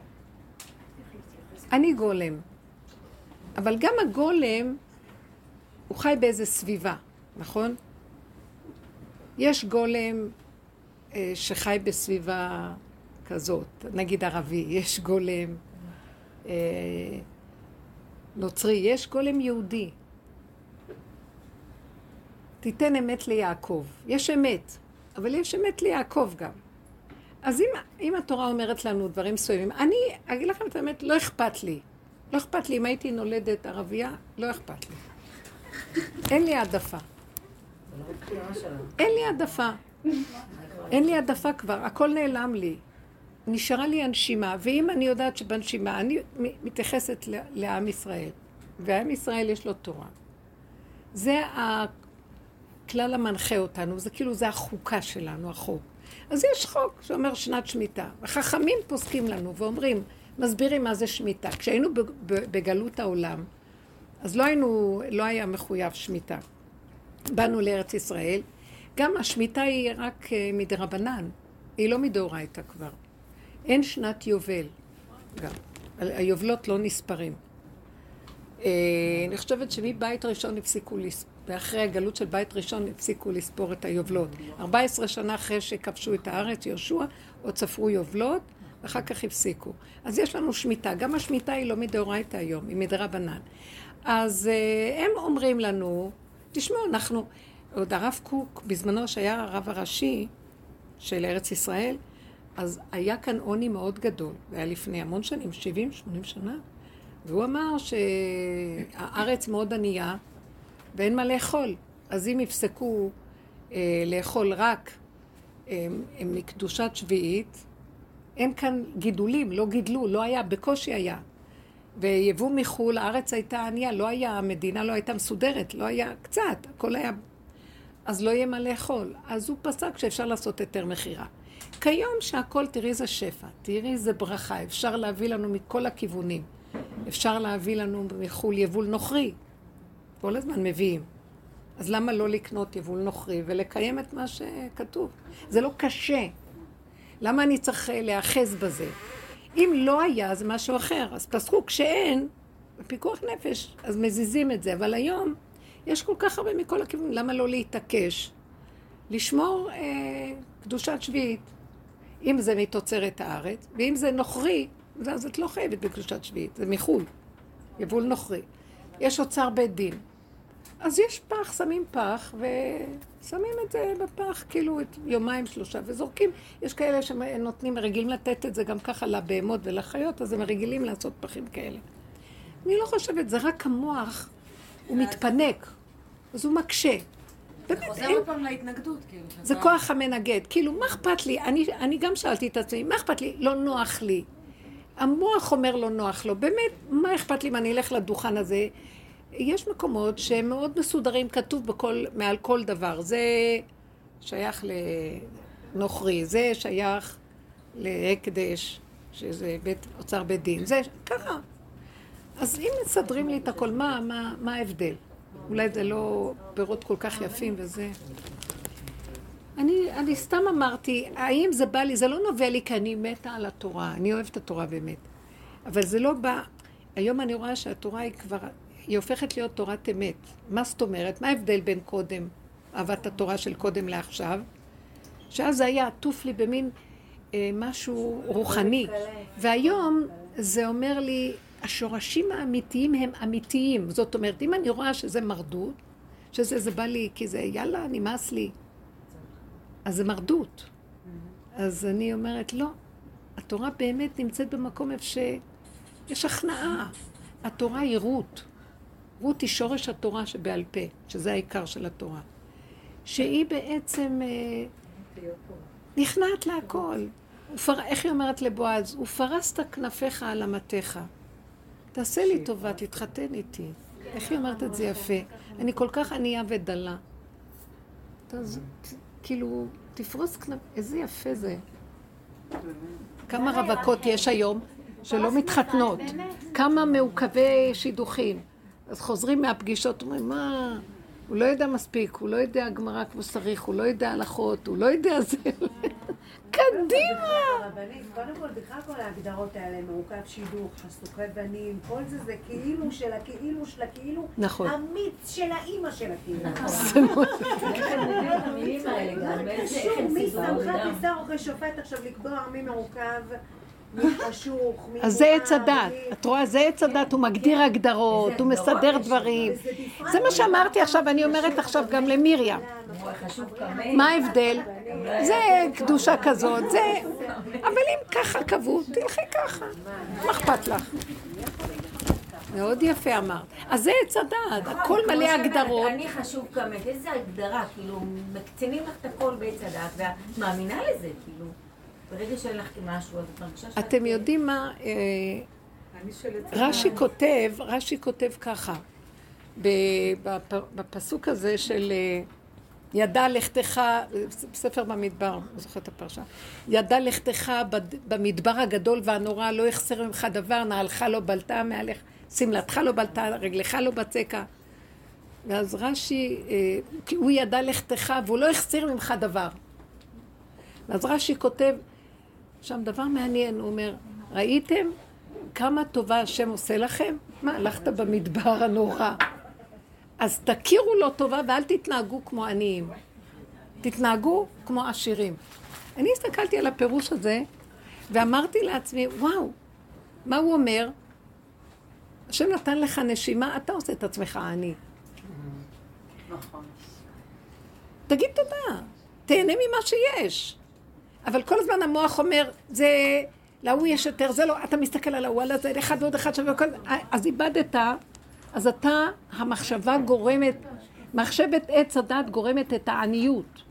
Speaker 1: אני גולם, אבל גם הגולם, הוא חי באיזה סביבה, נכון? יש גולם אה, שחי בסביבה כזאת, נגיד ערבי, יש גולם אה, נוצרי, יש גולם יהודי. תיתן אמת ליעקב. יש אמת, אבל יש אמת ליעקב גם. אז אם, אם התורה אומרת לנו דברים מסוימים, אני אגיד לכם את האמת, לא אכפת לי. לא אכפת לי, אם הייתי נולדת ערבייה, לא אכפת לי. אין לי העדפה. אין לי העדפה. אין לי העדפה כבר, הכל נעלם לי. נשארה לי הנשימה, ואם אני יודעת שבנשימה, אני מתייחסת לעם ישראל, ועם ישראל יש לו תורה. זה הכלל המנחה אותנו, זה כאילו, זה החוקה שלנו, החוק. אז יש חוק שאומר שנת שמיטה, וחכמים פוסקים לנו ואומרים, מסבירים מה זה שמיטה. כשהיינו בגלות העולם, אז לא היינו, לא היה מחויב שמיטה. באנו לארץ ישראל, גם השמיטה היא רק אה, מדרבנן, היא לא מדאורייתא כבר. אין שנת יובל גם. היובלות לא נספרים. אה, אני חושבת שמבית ראשון הפסיקו לספור, ואחרי הגלות של בית ראשון הפסיקו לספור את היובלות. 14 שנה אחרי שכבשו את הארץ, יהושע, עוד ספרו יובלות, ואחר כך הפסיקו. אז יש לנו שמיטה. גם השמיטה היא לא מדאורייתא היום, היא מדרבנן. אז אה, הם אומרים לנו, תשמעו, אנחנו, עוד הרב קוק, בזמנו שהיה הרב הראשי של ארץ ישראל, אז היה כאן עוני מאוד גדול, זה היה לפני המון שנים, 70-80 שנה, והוא אמר שהארץ מאוד ענייה ואין מה לאכול. אז אם יפסקו אה, לאכול רק אה, מקדושת שביעית, אין כאן גידולים, לא גידלו, לא היה, בקושי היה. ויבוא מחו"ל, הארץ הייתה ענייה, לא היה, המדינה לא הייתה מסודרת, לא היה, קצת, הכל היה... אז לא יהיה מה לאכול. אז הוא פסק שאפשר לעשות היתר מכירה. כיום שהכל, תראי איזה שפע, תראי איזה ברכה, אפשר להביא לנו מכל הכיוונים. אפשר להביא לנו מחו"ל יבול נוכרי. כל הזמן מביאים. אז למה לא לקנות יבול נוכרי ולקיים את מה שכתוב? זה לא קשה. למה אני צריך אה, להיאחז בזה? אם לא היה, זה משהו אחר. אז פסקו, כשאין, פיקוח נפש, אז מזיזים את זה. אבל היום יש כל כך הרבה מכל הכיוונים, למה לא להתעקש? לשמור אה, קדושת שביעית. אם זה מתוצרת הארץ, ואם זה נוכרי, אז את לא חייבת בקדושת שביעית, זה מחו"ל, יבול נוכרי. יש אוצר בית דין. אז יש פח, שמים פח, ושמים את זה בפח, כאילו, את יומיים, שלושה, וזורקים. יש כאלה שנותנים, רגילים לתת את זה גם ככה לבהמות ולחיות, אז הם רגילים לעשות פחים כאלה. אני לא חושבת, זה רק המוח, הוא מתפנק, אז הוא מקשה. באמת,
Speaker 2: חוזר
Speaker 1: אין,
Speaker 2: עוד פעם להתנגדות, כאילו.
Speaker 1: זה כוח המנגד. כאילו, מה אכפת לי? אני, אני גם שאלתי את עצמי, מה אכפת לי? לא נוח לי. המוח אומר לא נוח לו. באמת, מה אכפת לי אם אני אלך לדוכן הזה? יש מקומות שהם מאוד מסודרים, כתוב בכל, מעל כל דבר. זה שייך לנוכרי, זה שייך להקדש, שזה בית, אוצר בית דין. זה ככה. אז אם מסדרים לי את הכל, מה, מה, מה ההבדל? אולי זה לא פירות כל כך יפים וזה... אני, אני סתם אמרתי, האם זה בא לי, זה לא נובע לי כי אני מתה על התורה, אני אוהבת את התורה באמת. אבל זה לא בא, היום אני רואה שהתורה היא כבר, היא הופכת להיות תורת אמת. מה זאת אומרת? מה ההבדל בין קודם, אהבת התורה של קודם לעכשיו? שאז זה היה עטוף לי במין אה, משהו רוחני. והיום זה אומר לי, השורשים האמיתיים הם אמיתיים. זאת אומרת, אם אני רואה שזה מרדות, שזה זה בא לי, כי זה יאללה, נמאס לי, אז זה מרדות. אז אני אומרת, לא, התורה באמת נמצאת במקום איפה שיש הכנעה. התורה היא רות. רות היא שורש התורה שבעל פה, שזה העיקר של התורה. שהיא בעצם אה, נכנעת להכל. איך היא אומרת לבועז? ופרסת כנפיך על אמתיך. תעשה לי טובה, תתחתן איתי. איך היא אומרת את זה יפה? אני כל כך ענייה ודלה. אז כאילו, תפרוס כנף... איזה יפה זה. כמה רווקות יש היום שלא מתחתנות? כמה מעוכבי שידוכים? אז חוזרים מהפגישות, אומרים, מה, הוא לא יודע מספיק, הוא לא יודע גמרא כמו שצריך, הוא לא יודע הלכות, הוא לא יודע זה. קדימה!
Speaker 7: הרבנית, קודם כל, בכלל כל ההגדרות האלה, מעוכב שידוך, חשוכי בנים, כל זה זה כאילו של הכאילו של הכאילו,
Speaker 1: נכון.
Speaker 7: אמיץ של האימא של הכאילו.
Speaker 3: גם, איך
Speaker 7: שוב,
Speaker 3: הם
Speaker 7: מי שמך. תישא אוכל שופט עכשיו לקבוע מי מעוכב,
Speaker 1: אז זה עץ הדת. את רואה? זה עץ הדת, הוא מגדיר הגדרות, הוא מסדר דברים. זה מה שאמרתי עכשיו, אני אומרת עכשיו גם למיריה. מה ההבדל? זה קדושה כזאת, זה... אבל אם ככה קבעו, תלכי ככה. מה אכפת לך? מאוד יפה אמרת. אז זה עץ הדעת, הכל
Speaker 3: כמו
Speaker 1: מלא הגדרות.
Speaker 3: אני חשוב כמת, איזה הגדרה, כאילו, מקצינים לך את הכל בעץ הדעת, ואת מאמינה לזה, כאילו. ברגע שאין לך משהו, אז את מרגישה שאת...
Speaker 1: אתם יודעים מה, אה,
Speaker 4: אני של עץ
Speaker 1: רש"י כותב, רש"י כותב ככה, בפסוק הזה של אה, ידע לכתך, בספר במדבר, לא זוכרת את הפרשה, ידע לכתך במדבר הגדול והנורא, לא יחסר ממך דבר, נעלך לא בלטה מעליך, שמלתך לא בלטה, רגלך לא בצקה. ואז רש"י, אה, הוא ידע לכתך והוא לא החסיר ממך דבר. ואז רש"י כותב שם דבר מעניין, הוא אומר, ראיתם כמה טובה השם עושה לכם? מה, הלכת במדבר הנורא. אז תכירו לו טובה ואל תתנהגו כמו עניים. תתנהגו כמו עשירים. אני הסתכלתי על הפירוש הזה ואמרתי לעצמי, וואו, מה הוא אומר? השם נתן לך נשימה, אתה עושה את עצמך עני. תגיד תודה, תהנה ממה שיש. אבל כל הזמן המוח אומר, זה, להוא יש יותר, זה לא, אתה מסתכל על ההוא, על הזה, אחד ועוד אחד שווה. אז איבדת, אז אתה, המחשבה גורמת, מחשבת עץ הדת גורמת את העניות.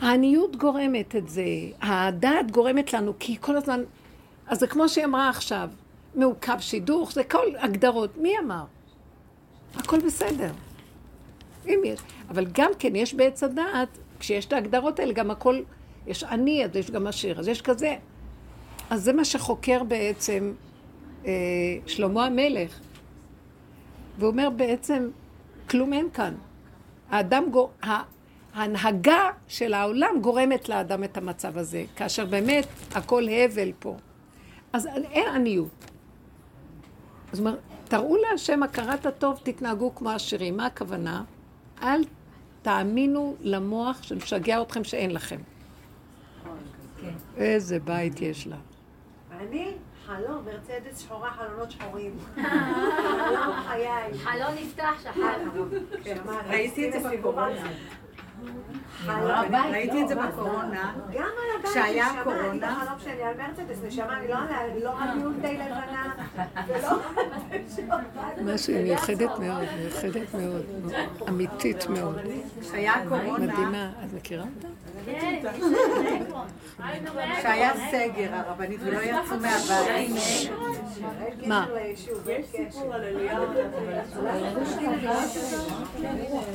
Speaker 1: העניות גורמת את זה, הדעת גורמת לנו, כי כל הזמן, אז זה כמו שהיא אמרה עכשיו, מעוכב שידוך, זה כל הגדרות. מי אמר? הכל בסדר. אם יש. אבל גם כן, יש בעץ הדעת, כשיש את ההגדרות האלה, גם הכל, יש עני, אז יש גם עשיר, אז יש כזה. אז זה מה שחוקר בעצם שלמה המלך. והוא אומר בעצם, כלום אין כאן. האדם, גו- ה- ההנהגה של העולם גורמת לאדם את המצב הזה, כאשר באמת הכל הבל פה. אז אין עניות. זאת אומרת, תראו להשם הכרת הטוב, תתנהגו כמו עשירים. מה הכוונה? אל תאמינו למוח שמשגע אתכם שאין לכם. איזה בית יש לה.
Speaker 7: אני חלום, מרצדס שחורה, חלונות שחורים. חלום חיי.
Speaker 3: חלון נפתח, שחר.
Speaker 4: ראיתי את זה בקורונה. ראיתי את זה בקורונה.
Speaker 7: גם על הבית
Speaker 4: כשהיה קורונה.
Speaker 7: אני בחלום שלי על מרצדס, נשמה, אני לא על לא על יונטי לבנה, ולא...
Speaker 1: משהו מיוחדת מאוד, מיוחדת מאוד, אמיתית מאוד.
Speaker 4: כשהיה קורונה,
Speaker 1: מדהימה. את מכירה אותה?
Speaker 4: כשהיה סגר הרבנית ולא יצאו מהבית.
Speaker 1: מה?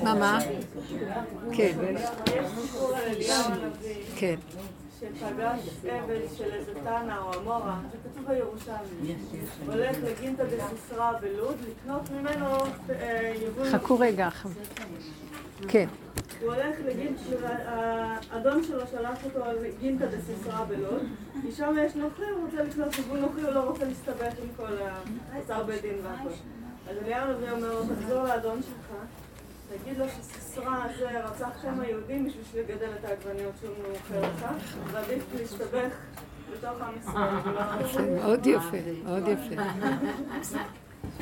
Speaker 1: מה, מה? כן, כן.
Speaker 8: שפגש עבד של איזה תנא או אמורה, זה כתוב בירושלמי. הולך לגינתא דסיסרא בלוד לקנות ממנו יבול...
Speaker 1: חכו רגע. כן.
Speaker 8: הוא הולך לגינתא, האדון שלו שלח אותו לגינתא דסיסרא בלוד, כי שם יש נוכרי, הוא רוצה לקנות יבול נוכרי, הוא לא רוצה להסתבך עם כל האוצר בית דין והכל. אז אליהו הנביא אומר לו, תחזור לאדון שלך, תגיד לו שסיסרא הזה רצח שם יהודים בשביל לגדל את העגבניות שהוא מוכר לך, ועדיף להסתבך בתוך עם ישראל.
Speaker 1: מאוד יפה, מאוד יפה.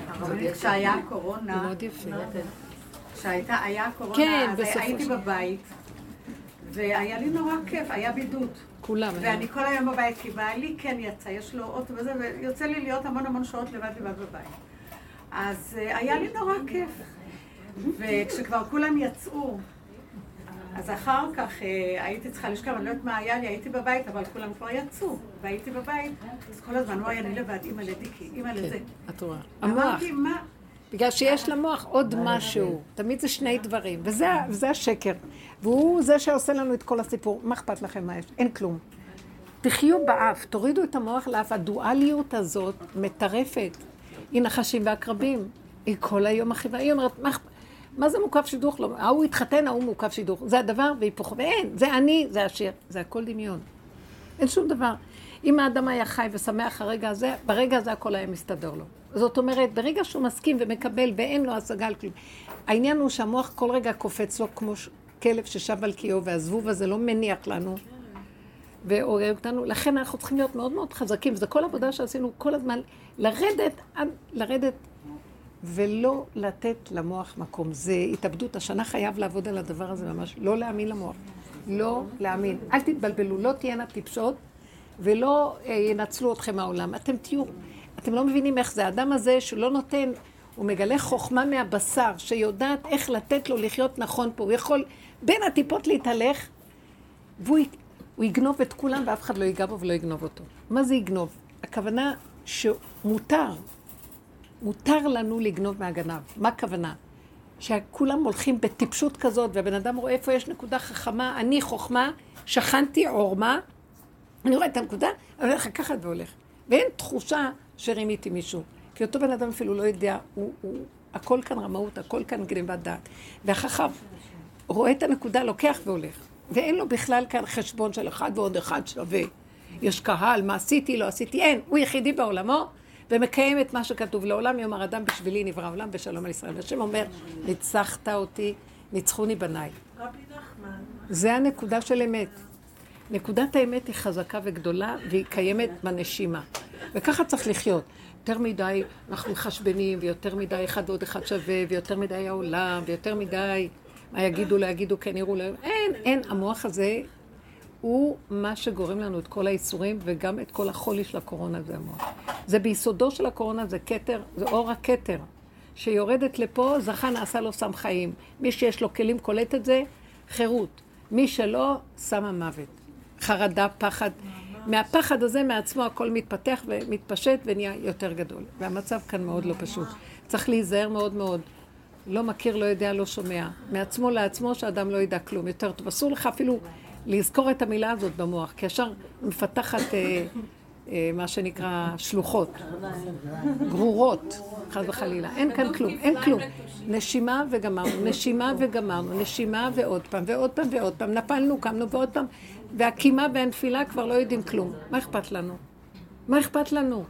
Speaker 4: הרבנית, כשהיה קורונה,
Speaker 1: מאוד יפה.
Speaker 4: כשהייתה, היה קורונה,
Speaker 1: כן,
Speaker 4: אז
Speaker 1: בסופו
Speaker 4: הייתי
Speaker 1: של-
Speaker 4: בבית, והיה לי נורא כיף, היה בידוד.
Speaker 1: כולם.
Speaker 4: ואני כל היום בבית, כי בעלי כן יצא, יש לו אוטו וזה, ויוצא לי להיות המון המון שעות לבד לבד בבית. אז אה, היה לי נורא כיף. וכשכבר כולם יצאו, אז אחר כך אה, הייתי צריכה לשכב, אני לא יודעת מה היה לי, הייתי בבית, אבל כולם כבר יצאו, והייתי בבית, אז כל הזמן, וואי, אני לבד, אימא לדיקי, אימא לזה.
Speaker 1: כן, את רואה.
Speaker 4: אמרתי, מה?
Speaker 1: בגלל שיש למוח עוד משהו. תמיד זה שני דברים. וזה, וזה השקר. והוא זה שעושה לנו את כל הסיפור. מה אכפת לכם מה יש? אין כלום. תחיו באף, תורידו את המוח לאף. הדואליות הזאת מטרפת. היא נחשים ועקרבים. היא כל היום מכאיבה. היא אומרת, מה, מה זה מוקף שידוך? לא, ההוא התחתן, ההוא מוקף שידוך. זה הדבר והיפוכו. ואין, זה אני, זה השיר. זה הכל דמיון. אין שום דבר. אם האדם היה חי ושמח הרגע הזה, ברגע הזה הכל היה מסתדר לו. זאת אומרת, ברגע שהוא מסכים ומקבל ואין לו השגה על כלום. העניין הוא שהמוח כל רגע קופץ לו כמו ש- כלב ששב על קיאו, והזבוב הזה לא מניח לנו ואוהב אותנו. לכן אנחנו צריכים להיות מאוד מאוד חזקים. וזו כל עבודה שעשינו כל הזמן, לרדת, לרדת ולא לתת למוח מקום. זה התאבדות. השנה חייב לעבוד על הדבר הזה ממש. לא להאמין למוח. לא להאמין. אל תתבלבלו, לא תהיינה טיפשות ולא אה, ינצלו אתכם מהעולם. אתם תהיו, אתם לא מבינים איך זה. האדם הזה שלא נותן, הוא מגלה חוכמה מהבשר, שיודעת איך לתת לו לחיות נכון פה. הוא יכול בין הטיפות להתהלך, והוא יגנוב את כולם ואף אחד לא ייגע בו ולא יגנוב אותו. מה זה יגנוב? הכוונה שמותר, מותר לנו לגנוב מהגנב. מה הכוונה? שכולם הולכים בטיפשות כזאת, והבן אדם רואה איפה יש נקודה חכמה, אני חוכמה, שכנתי עורמה, אני רואה את הנקודה, אני הולך לקחת והולך. ואין תחושה שרימיתי מישהו. כי אותו בן אדם אפילו לא יודע, הוא, הוא, הכל כאן רמאות, הכל כאן גניבת דעת. והחכם רואה את הנקודה, לוקח והולך. ואין לו בכלל כאן חשבון של אחד ועוד אחד שווה. יש קהל, מה עשיתי, לא עשיתי, אין. הוא יחידי בעולמו, ומקיים את מה שכתוב. לעולם יאמר אדם בשבילי נברא עולם ושלום על ישראל. השם אומר, ניצחת אותי, ניצחוני בניי. זה הנקודה של אמת. נקודת האמת היא חזקה וגדולה, והיא קיימת בנשימה. וככה צריך לחיות. יותר מדי אנחנו מחשבנים, ויותר מדי אחד ועוד אחד שווה, ויותר מדי העולם, ויותר מדי מה יגידו, לא יגידו, כן יראו, לא... אין, אין. המוח הזה הוא מה שגורם לנו את כל האיסורים, וגם את כל החולי של הקורונה זה המוח. זה ביסודו של הקורונה, זה כתר, זה אור הכתר. שיורדת לפה, זכה נעשה לו סם חיים. מי שיש לו כלים קולט את זה, חירות. מי שלא, שם המוות. חרדה, פחד. מהפחד הזה מעצמו הכל מתפתח ומתפשט ונהיה יותר גדול. והמצב כאן מאוד לא פשוט. צריך להיזהר מאוד מאוד. לא מכיר, לא יודע, לא שומע. מעצמו לעצמו שאדם לא ידע כלום. יותר טוב. אסור לך אפילו לזכור את המילה הזאת במוח, כי ישר מפתחת אה, אה, מה שנקרא שלוחות, גרורות, חס וחלילה. אין כאן כלום, אין כלום. נשימה וגמרנו, נשימה וגמרנו, נשימה ועוד פעם, ועוד פעם ועוד פעם. נפלנו, קמנו ועוד פעם, והקימה והנפילה כבר לא יודעים כלום. מה אכפת לנו? מה אכפת לנו?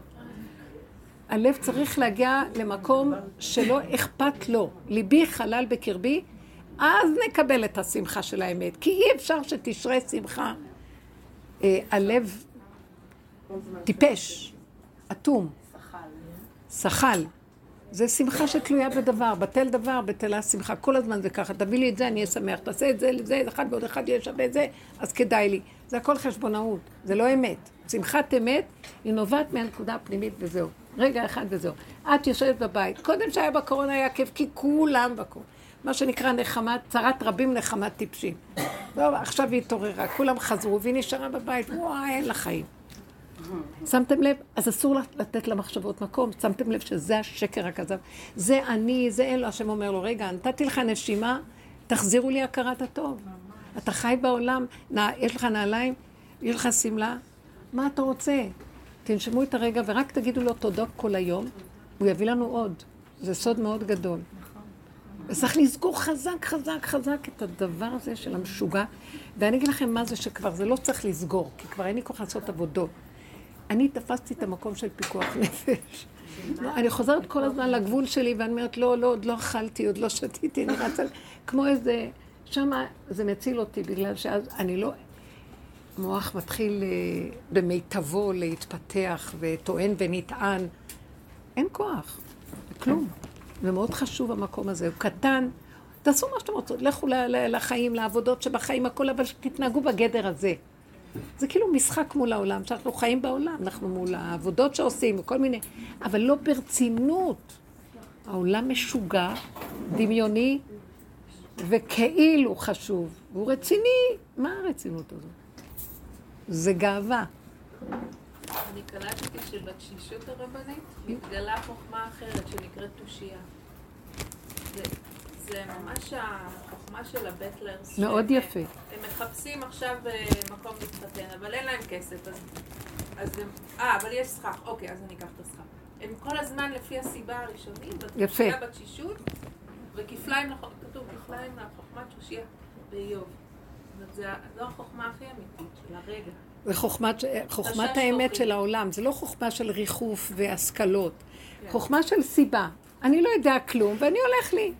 Speaker 1: הלב צריך להגיע למקום שלא אכפת לו. ליבי חלל בקרבי, אז נקבל את השמחה של האמת. כי אי אפשר שתשרה שמחה. אה, הלב טיפש, אטום, שחל. זה שמחה שתלויה בדבר, בטל דבר, בטלה שמחה. כל הזמן זה ככה, תביא לי את זה, אני אהיה שמח. תעשה את זה, לזה, אחד ועוד אחד יהיה שווה את זה, אז כדאי לי. זה הכל חשבונאות, זה לא אמת. שמחת אמת היא נובעת מהנקודה הפנימית וזהו. רגע אחד וזהו. את יושבת בבית. קודם שהיה בקורונה היה כיף, כי כולם בקורונה. מה שנקרא נחמה, צרת רבים נחמת טיפשים. טוב, עכשיו היא התעוררה, כולם חזרו והיא נשארה בבית, וואי, אין לה חיים. שמתם לב? אז אסור לתת למחשבות מקום. שמתם לב שזה השקר הכזב. זה אני, זה אין לו. השם אומר לו, רגע, נתתי לך נשימה, תחזירו לי הכרת הטוב. אתה חי בעולם, יש לך נעליים, יש לך שמלה, מה אתה רוצה? תנשמו את הרגע ורק תגידו לו תודות כל היום, הוא יביא לנו עוד. זה סוד מאוד גדול. וצריך לסגור חזק, חזק, חזק את הדבר הזה של המשוגע. ואני אגיד לכם מה זה שכבר זה לא צריך לסגור, כי כבר אין לי כוח לעשות עבודות. אני תפסתי את המקום של פיקוח נפש. לא, אני חוזרת כל הזמן לגבול שלי, ואני אומרת, לא, לא, עוד לא אכלתי, עוד לא שתיתי, אני רצה, כמו איזה... שמה זה מציל אותי, בגלל שאז אני לא... המוח מתחיל אה, במיטבו להתפתח וטוען ונטען. אין כוח, כלום. ומאוד חשוב המקום הזה, הוא קטן. תעשו מה שאתם רוצות, לכו לחיים, לעבודות שבחיים, הכל, אבל תתנהגו בגדר הזה. זה כאילו משחק מול העולם, שאנחנו חיים בעולם, אנחנו מול העבודות שעושים וכל מיני, אבל לא ברצינות. העולם משוגע, דמיוני, וכאילו חשוב, והוא רציני. מה הרצינות הזאת? זה גאווה.
Speaker 2: אני קלטתי שבתשישות הרבנית מתגלה חוכמה אחרת שנקראת תושייה. זה, זה ממש החוכמה של הבטלרס.
Speaker 1: מאוד יפה.
Speaker 2: הם מחפשים עכשיו אה, מקום להתחתן, אבל אין להם כסף, אז, אז הם... אה, אבל יש סכך, אוקיי, אז אני אקח את הסכך. הם כל הזמן לפי הסיבה הראשונית,
Speaker 1: יפה.
Speaker 2: בתשישות, וכפליים, כתוב כפליים לחוכמת תושייה באיוב. זו החוכמה הכי אמיתית של הרגע.
Speaker 1: זה חוכמת, חוכמת האמת של העולם, זה לא חוכמה של ריחוף והשכלות. כן. חוכמה של סיבה. אני לא יודע כלום, ואני הולך לי.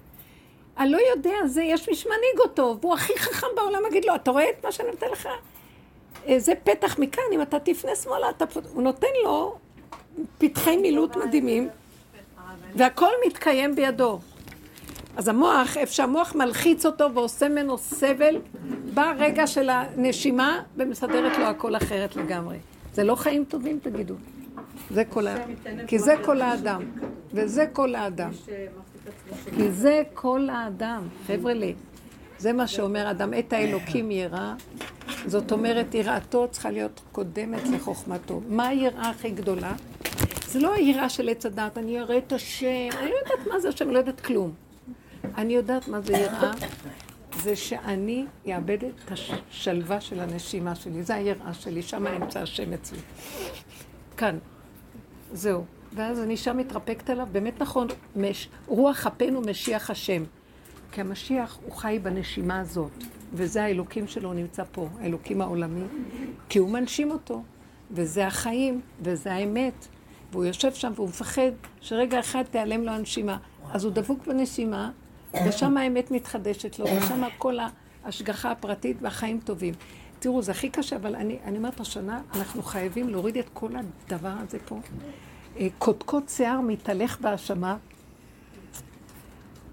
Speaker 1: אני לא יודע, זה, יש מי שמנהיג אותו, והוא הכי חכם בעולם, אגיד לו, אתה רואה את מה שאני נותן לך? אה, זה פתח מכאן, אם אתה תפנה שמאלה, אתה... הוא נותן לו פתחי מילוט מדהימים, והכל מתקיים בידו. אז המוח, איפה שהמוח מלחיץ אותו ועושה ממנו סבל, בא רגע של הנשימה ומסדרת לו הכל אחרת לגמרי. זה לא חיים טובים, תגידו. זה כל ה... כי זה כל האדם. וזה כל האדם. כי זה כל האדם, חבר'ה לי. זה מה שאומר אדם, את האלוקים ירא. זאת אומרת, יראתו צריכה להיות קודמת לחוכמתו. מה היראה הכי גדולה? זה לא היראה של עץ הדת, אני אראה את השם, אני לא יודעת מה זה השם, אני לא יודעת כלום. אני יודעת מה זה יראה, זה שאני אאבד את השלווה של הנשימה שלי. זה היראה שלי, שם נמצא השם אצלי. כאן. זהו. ואז אני שם מתרפקת עליו, באמת נכון, מש, רוח אפינו משיח השם. כי המשיח הוא חי בנשימה הזאת, וזה האלוקים שלו נמצא פה, האלוקים העולמי, כי הוא מנשים אותו, וזה החיים, וזה האמת. והוא יושב שם והוא מפחד שרגע אחד תיעלם לו הנשימה. אז הוא דבוק בנשימה, ושם האמת מתחדשת לו, ושם כל ההשגחה הפרטית והחיים טובים. תראו, זה הכי קשה, אבל אני, אני אומרת, השנה אנחנו חייבים להוריד את כל הדבר הזה פה. אה, קודקוד שיער מתהלך בהאשמה,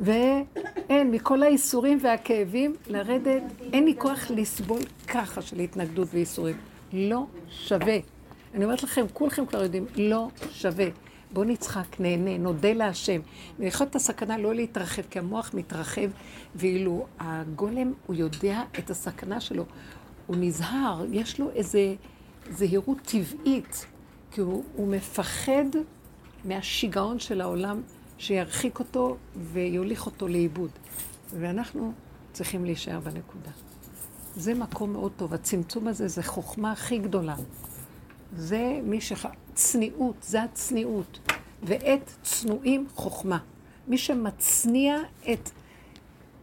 Speaker 1: ואין, מכל האיסורים והכאבים, לרדת, אין לי כוח לסבול ככה של התנגדות ואיסורים. לא שווה. אני אומרת לכם, כולכם כבר יודעים, לא שווה. בואו נצחק, נהנה, נודה להשם. ויכול את הסכנה לא להתרחב, כי המוח מתרחב, ואילו הגולם, הוא יודע את הסכנה שלו. הוא נזהר, יש לו איזו זהירות טבעית, כי הוא, הוא מפחד מהשיגעון של העולם שירחיק אותו ויוליך אותו לאיבוד. ואנחנו צריכים להישאר בנקודה. זה מקום מאוד טוב. הצמצום הזה זה חוכמה הכי גדולה. זה מי שח... צניעות, זה הצניעות. ואת צנועים חוכמה. מי שמצניע את...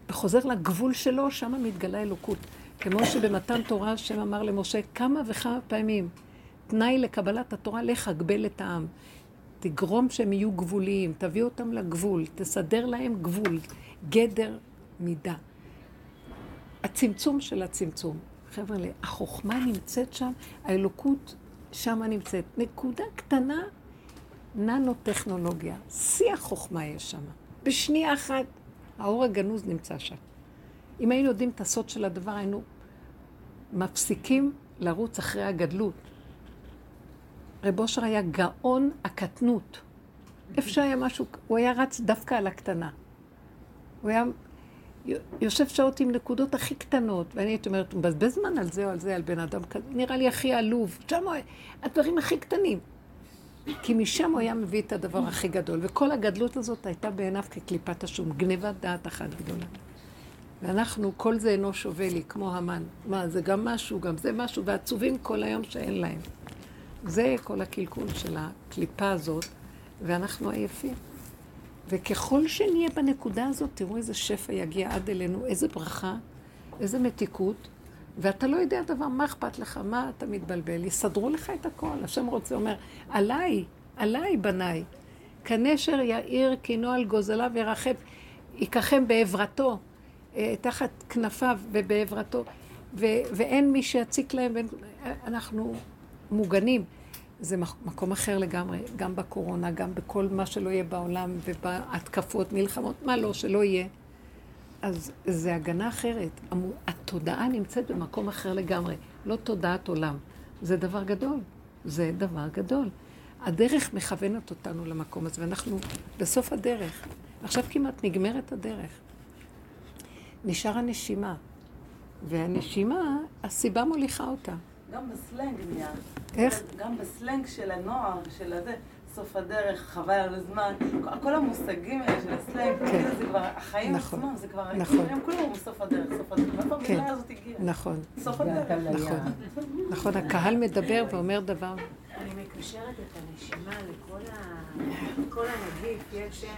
Speaker 1: וחוזר לגבול שלו, שם מתגלה אלוקות. כמו שבמתן תורה השם אמר למשה כמה וכמה פעמים, תנאי לקבלת התורה, לך הגבל את העם. תגרום שהם יהיו גבוליים, תביא אותם לגבול, תסדר להם גבול, גדר מידה. הצמצום של הצמצום. חבר'ה, החוכמה נמצאת שם, האלוקות שם נמצאת. נקודה קטנה, ננו-טכנולוגיה. שיא החוכמה יש שם. בשנייה אחת, האור הגנוז נמצא שם. אם היינו יודעים את הסוד של הדבר, היינו מפסיקים לרוץ אחרי הגדלות. רב אושר היה גאון הקטנות. איפה שהיה משהו, הוא היה רץ דווקא על הקטנה. הוא היה יושב שעות עם נקודות הכי קטנות, ואני הייתי אומרת, הוא מבזבז זמן על זה או על זה, על בן אדם כזה, נראה לי הכי עלוב. שם הוא, הדברים הכי קטנים. כי משם הוא היה מביא את הדבר הכי גדול, וכל הגדלות הזאת הייתה בעיניו כקליפת השום, גנבת דעת אחת גדולה. ואנחנו, כל זה אינו שווה לי, כמו המן. מה, זה גם משהו, גם זה משהו, ועצובים כל היום שאין להם. זה כל הקלקול של הקליפה הזאת, ואנחנו עייפים. וככל שנהיה בנקודה הזאת, תראו איזה שפע יגיע עד אלינו, איזה ברכה, איזה מתיקות, ואתה לא יודע דבר, מה אכפת לך, מה אתה מתבלבל? יסדרו לך את הכל. השם רוצה, אומר, עליי, עליי בניי. כנשר יאיר כנועל גוזליו ירחב, ייקחם בעברתו, אה, תחת כנפיו ובעברתו, ואין מי שיציק להם, אנחנו מוגנים. זה מקום אחר לגמרי, גם בקורונה, גם בכל מה שלא יהיה בעולם, ובהתקפות, מלחמות, מה לא, שלא יהיה. אז זה הגנה אחרת. התודעה נמצאת במקום אחר לגמרי, לא תודעת עולם. זה דבר גדול. זה דבר גדול. הדרך מכוונת אותנו למקום הזה, ואנחנו בסוף הדרך. עכשיו כמעט נגמרת הדרך. נשאר הנשימה, והנשימה, הסיבה מוליכה אותה.
Speaker 9: גם בסלנג נהיה.
Speaker 1: איך?
Speaker 9: גם בסלנג של הנוער, של הזה, סוף הדרך, חבל על הזמן, כל המושגים האלה של הסלנג,
Speaker 1: כן.
Speaker 9: כאילו זה כבר, החיים
Speaker 1: נכון.
Speaker 9: עצמם, זה כבר,
Speaker 1: נכון.
Speaker 9: הם כולם בסוף הדרך, סוף הדרך, מאיפה
Speaker 1: כן.
Speaker 9: המילה הזאת הגיעה?
Speaker 1: נכון,
Speaker 9: סוף הדרך.
Speaker 1: נכון. נכון, הקהל מדבר ואומר דבר.
Speaker 3: אני מקשרת את הנשימה לכל הנגיף, יש... אה,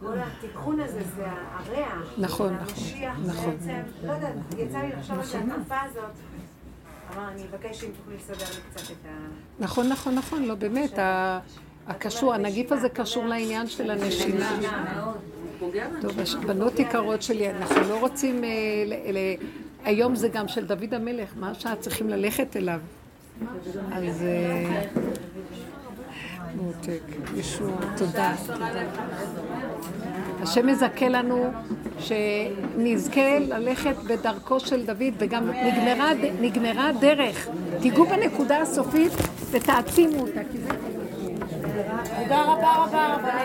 Speaker 3: כל התיקון הזה זה הריח.
Speaker 1: נכון, נכון,
Speaker 3: המשיח
Speaker 1: נכון.
Speaker 3: בעצם, לא יודעת, יצא לי לחשוב על זה התקופה הזאת. אמר, אני אבקש אם תוכלי לסדר לי קצת את ה...
Speaker 1: נכון, נכון, נכון, לא באמת, הקשור, הנגיף הזה קשור לעניין של הנשימה. טוב, בנות יקרות שלי, אנחנו לא רוצים... אה, היום זה גם של דוד המלך, מה השעה צריכים ללכת אליו? אז... מותק, ישוע, תודה. השם יזכה לנו שנזכה ללכת בדרכו של דוד, וגם נגמרה, נגמרה הדרך. תיגעו בנקודה הסופית ותעצימו אותה.
Speaker 7: תודה רבה רבה רבה.